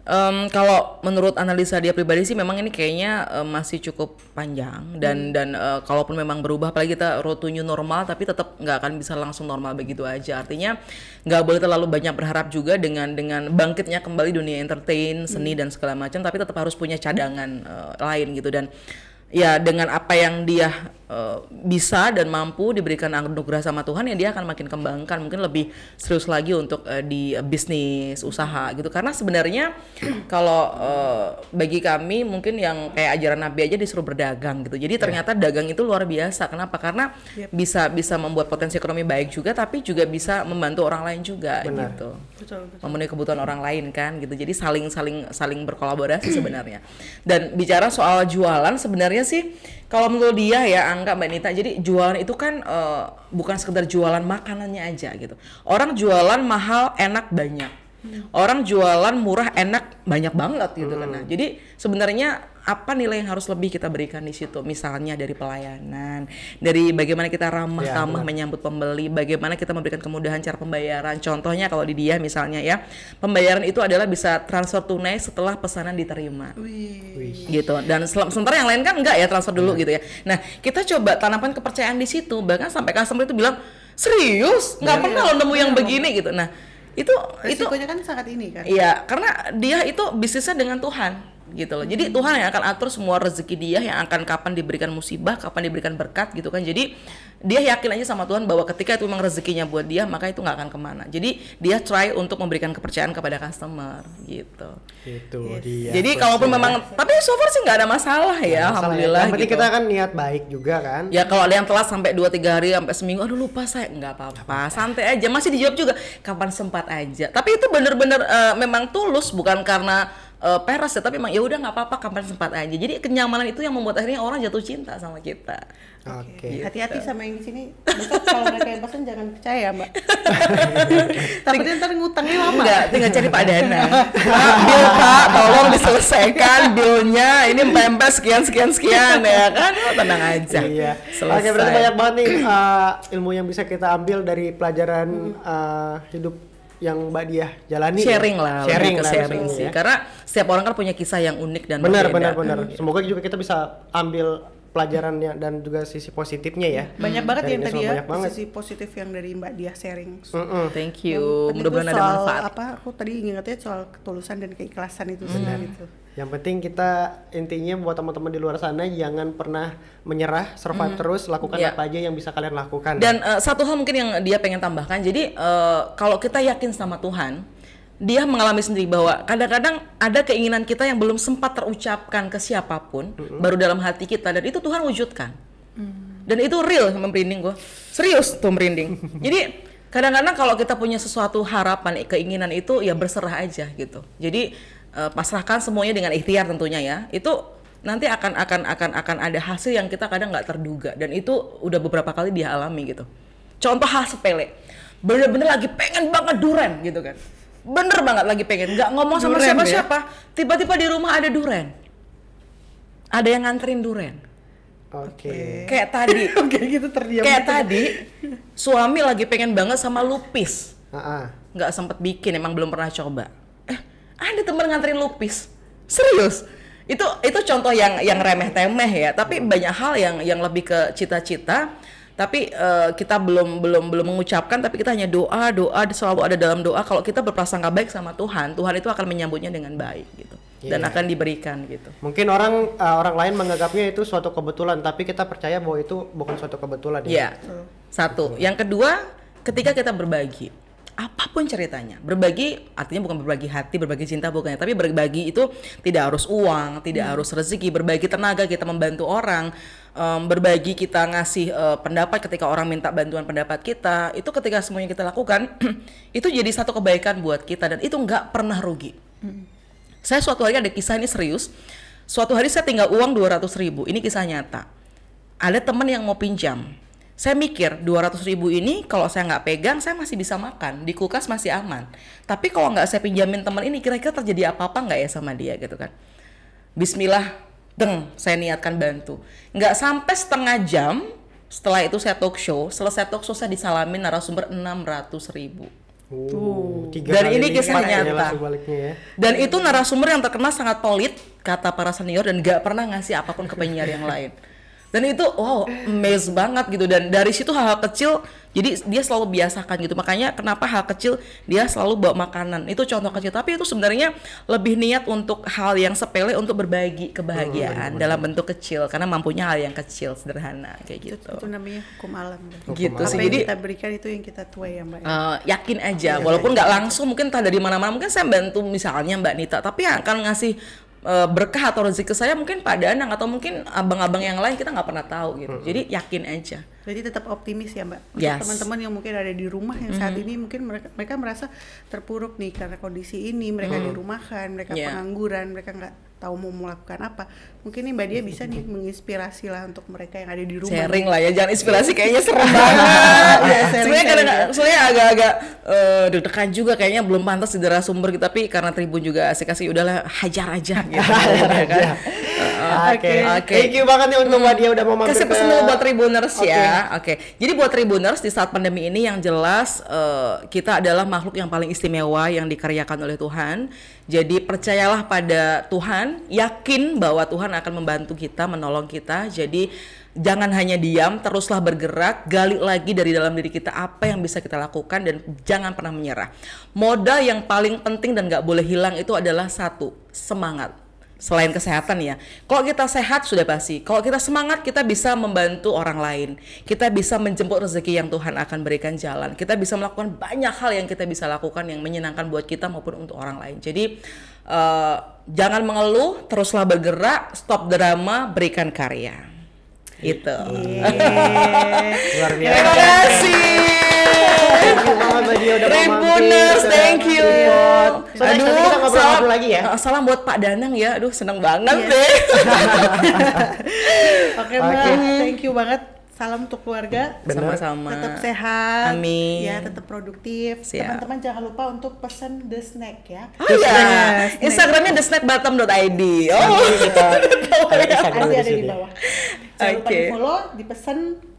Em, kalau menurut analisa dia pribadi sih memang ini kayaknya eh, masih cukup panjang dan dan eh, kalaupun memang berubah apalagi kita road to new normal tapi tetap nggak akan bisa langsung normal begitu aja. Artinya nggak boleh terlalu banyak berharap juga dengan dengan bangkitnya kembali dunia entertain seni dan segala macam tapi tetap harus punya cadangan eh, lain gitu. Dan ya dengan apa yang dia eh, bisa dan mampu diberikan anugerah sama Tuhan ya dia akan makin kembangkan mungkin lebih serius lagi untuk eh, di eh, bisnis usaha gitu. Karena sebenarnya kalau eh, bagi kami mungkin yang kayak ajaran Nabi aja disuruh berdagang gitu. Jadi ternyata dagang itu luar biasa. Kenapa? Karena bisa bisa membuat potensi ekonomi baik juga tapi juga bisa membantu orang lain juga Benar. gitu. Betul betul. memenuhi kebutuhan orang lain kan gitu. Jadi saling saling saling berkolaborasi sebenarnya. Dan bicara soal jualan sebenarnya sih kalau menurut dia ya Angga Mbak Nita jadi jualan itu kan eh, bukan sekedar jualan makanannya aja gitu. Orang jualan mahal enak banyak. Orang jualan murah enak banyak banget gitu kan. Nah jadi sebenarnya apa nilai yang harus lebih kita berikan di situ misalnya dari pelayanan dari bagaimana kita ramah Ya, tamah menyambut pembeli, bagaimana kita memberikan kemudahan cara pembayaran. Contohnya kalau di dia misalnya ya, pembayaran itu adalah bisa transfer tunai setelah pesanan diterima. Wih. Gitu. Dan sementara yang lain kan enggak ya transfer dulu gitu ya. Nah, kita coba tanamkan kepercayaan di situ. Bahkan sampai customer itu bilang, "Serius? Nggak pernah lo nemu yang begini?" gitu. Nah, itu itu Resikonya kan sangat ini kan. Iya, karena dia itu bisnisnya dengan Tuhan gitu loh. Jadi Tuhan yang akan atur semua rezeki dia yang akan kapan diberikan musibah, kapan diberikan berkat gitu kan. Jadi dia yakin aja sama Tuhan bahwa ketika itu memang rezekinya buat dia, maka itu nggak akan ke mana. Jadi dia try untuk memberikan kepercayaan kepada customer gitu. Itu Yes. dia. Jadi Plus kalaupun memang, tapi so far sih nggak ada masalah ya, Masalah ya. alhamdulillah. Yang penting gitu. kita kan niat baik juga kan. Ya kalau ada yang telat sampai 2-3 hari sampai seminggu, aduh lupa saya nggak apa-apa, santai aja. Masih dijawab juga kapan sempat aja. Tapi itu bener-bener eh, memang tulus, bukan karena eh, peres ya, tapi memang ya udah nggak apa-apa kapan sempat aja. Jadi kenyamanan itu yang membuat akhirnya orang jatuh cinta sama kita. Oke. Hati-hati sama yang di sini. Kalau mereka yang pesan jangan percaya, Mbak. Takutnya ntar ngutangnya lama. Enggak, tinggal cari Pak Dana. Pak, bil Pak, tolong diselesaikan bilnya. Ini pempes sekian sekian sekian ya kan? Oh, tenang aja. Iya. Selesai. Oke, berarti banyak banget nih uh, ilmu yang bisa kita ambil dari pelajaran uh, hidup yang Mbak Dia jalani. ya. sharing lah, Sharing lah sharing sih. ya. Karena setiap orang kan punya kisah yang unik dan Benar, benar, benar. Semoga juga kita bisa ambil pelajarannya dan juga sisi positifnya ya. Banyak banget Dari yang tadi ya banyak banget. sisi positif yang dari Mbak Dia sharing. Mm-mm. Thank Yang you. Mudah-mudahan ada soal manfaat. Apa? Aku tadi ingatnya soal ketulusan dan keikhlasan itu benar itu. Yang penting kita intinya buat teman-teman di luar sana jangan pernah menyerah, survive terus, lakukan Iya. apa aja yang bisa kalian lakukan. Dan eh, satu hal mungkin yang dia pengen tambahkan, jadi eh, kalau kita yakin sama Tuhan, dia mengalami sendiri bahwa kadang-kadang ada keinginan kita yang belum sempat terucapkan ke siapa pun, baru dalam hati kita dan itu Tuhan wujudkan. Dan itu real merinding gue, serius tuh merinding. jadi kadang-kadang kalau kita punya sesuatu harapan, keinginan itu ya berserah aja gitu. Jadi eh, pasrahkan semuanya dengan ikhtiar tentunya ya. Itu nanti akan akan akan akan ada hasil yang kita kadang nggak terduga dan itu udah beberapa kali dia alami gitu. Contoh hal sepele, bener-bener lagi pengen banget duren gitu kan, bener banget lagi pengen, nggak ngomong sama Duren ya? siapa-siapa, tiba-tiba di rumah ada duren, ada yang nganterin duren, Oke. kayak tadi, Oke gitu terdiam. kayak gitu. tadi suami lagi pengen banget sama lupis, nggak sempet bikin, emang belum pernah coba. Eh, ada temen nganterin lupis, serius. Itu itu contoh yang yang remeh temeh ya, tapi banyak hal yang yang lebih ke cita-cita. Tapi eh, kita belum belum belum mengucapkan, tapi kita hanya doa doa selalu ada dalam doa. Kalau kita berprasangka baik sama Tuhan, Tuhan itu akan menyambutnya dengan baik gitu, dan Iya. akan diberikan gitu. Mungkin orang uh, orang lain menganggapnya itu suatu kebetulan, tapi kita percaya bahwa itu bukan suatu kebetulan ya. Iya. Satu. Yang kedua, ketika kita berbagi, apa pun ceritanya, berbagi artinya bukan berbagi hati, berbagi cinta bukan, ya. tapi berbagi itu tidak harus uang, tidak harus rezeki, berbagi tenaga kita membantu orang, em, berbagi kita ngasih eh, pendapat ketika orang minta bantuan pendapat kita, itu ketika semuanya kita lakukan, itu jadi satu kebaikan buat kita dan itu nggak pernah rugi. Saya suatu hari ada kisah ini serius. Suatu hari saya tinggal uang 200 ribu. Ini kisah nyata. Ada teman yang mau pinjam. Saya mikir 200 ribu ini kalau saya nggak pegang saya masih bisa makan di kulkas masih aman. Tapi kalau nggak saya pinjamin teman ini kira-kira terjadi apa-apa nggak ya sama dia gitu kan? Bismillah deng saya niatkan bantu nggak sampai setengah jam setelah itu saya talk show selesai talk show saya disalamin narasumber 600 ribu Uh, tiga Dan ini kisah ya nyata. ya. dan itu narasumber yang terkenal sangat pelit kata para senior dan nggak pernah ngasih apa pun ke penyiar yang lain dan itu wow amazed banget gitu. Dan dari situ hal-hal kecil jadi dia selalu biasakan gitu. Makanya kenapa hal kecil dia selalu bawa makanan. Itu contoh kecil. Tapi itu sebenarnya lebih niat untuk hal yang sepele untuk berbagi kebahagiaan dalam bentuk kecil. Karena mampunya hal yang kecil sederhana kayak gitu. Itu namanya hukum alam. Mbak. gitu Apa sih. Yang jadi kita berikan itu yang kita tuai ya mbak. Eh, yakin aja. Walaupun nggak langsung mungkin entah dari mana-mana. Mungkin saya bantu misalnya Mbak Nita. Tapi yang akan ngasih eh, berkah atau rezeki ke saya mungkin Pak Danang atau mungkin abang-abang yang lain kita nggak pernah tahu gitu. Jadi yakin aja Jadi tetap optimis ya mbak. Untuk Yes. teman-teman yang mungkin ada di rumah yang saat ini mungkin mereka mereka merasa terpuruk nih karena kondisi ini mereka dirumahkan, mereka Yeah. pengangguran, mereka nggak tahu mau melakukan apa. Mungkin nih mbak dia bisa nih menginspirasi lah untuk mereka yang ada di rumah. sharing lah ya jangan inspirasi kayaknya serem banget Iya, sebenarnya kadang ya. sebenarnya agak-agak eh, deg-degan juga kayaknya belum pantas di sumber gitu tapi karena Tribun juga asik kasih udahlah hajar aja gitu ya kan Oke. Oke. Thank you banget nih untuk Mbak Dia udah mau mampir Kasih pesan buat Tribuners Oke. ya. Oke. Jadi buat Tribuners di saat pandemi ini yang jelas eh, kita adalah makhluk yang paling istimewa yang dikaryakan oleh Tuhan. Jadi percayalah pada Tuhan, yakin bahwa Tuhan akan membantu kita, menolong kita. Jadi jangan hanya diam, teruslah bergerak, gali lagi dari dalam diri kita apa yang bisa kita lakukan dan jangan pernah menyerah. Modal yang paling penting dan nggak boleh hilang itu adalah satu, semangat selain kesehatan ya. Kalau kita sehat sudah pasti. Kalau kita semangat kita bisa membantu orang lain. Kita bisa menjemput rezeki yang Tuhan akan berikan jalan. Kita bisa melakukan banyak hal yang kita bisa lakukan yang menyenangkan buat kita maupun untuk orang lain. Jadi eh, jangan mengeluh, teruslah bergerak, stop drama, berikan karya. Itu. Luar biasa. Terima kasih. Mbak Tribuners, thank you. So, nanti kita ngobrol-ngobrol lagi ya. eh, salam buat Pak Danang ya. Aduh, seneng banget Iya. deh. Oke mbak, Oke. thank you banget. Salam untuk keluarga. Sama-sama. Tetap sehat. Amin. Ya, tetap produktif. Teman-teman jangan lupa untuk pesan the snack ya. Oh iya, Snack. Instagramnya. Oh, kita ada Instagram Nanti di ada di bawah. Jangan lupa Oke. di follow, dipesan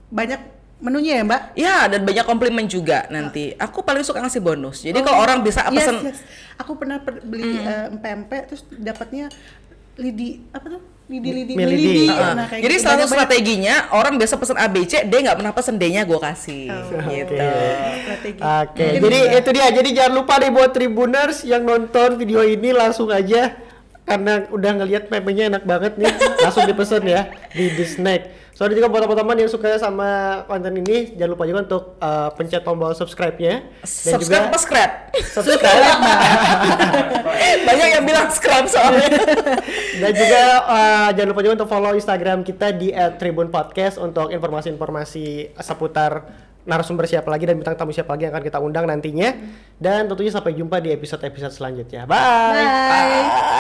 banyak menunya ya mbak. ya dan banyak komplimen juga nanti. Aku paling suka ngasih bonus. Jadi kalau orang bisa Yes, pesen yes. Aku pernah per- beli eh, empek-empek terus dapatnya lidi apa tuh? Lidi-lidi Milidi. lidi. Heeh. Nah, kayak Jadi gitu. selalu Banyak-banyak strateginya orang biasa pesen ABC, dia nggak pernah pesen D-nya gue kasih. Oh, gitu. strategi. Oke, Mungkin jadi bisa. itu dia. Jadi jangan lupa nih buat Tribuners yang nonton video ini langsung aja karena udah ngelihat memenya enak banget nih, langsung dipesen ya di The Snack. Soalnya juga buat teman-teman yang suka sama konten ini, jangan lupa juga untuk uh, pencet tombol subscribe-nya dan Subscribe juga scrap? subscribe Banyak yang bilang scrap soalnya. dan juga uh, jangan lupa juga untuk follow Instagram kita di @tribunpodcast untuk informasi-informasi seputar narasumber siapa lagi dan bintang tamu siapa lagi yang akan kita undang nantinya. Dan tentunya sampai jumpa di episode-episode selanjutnya. Bye. Bye.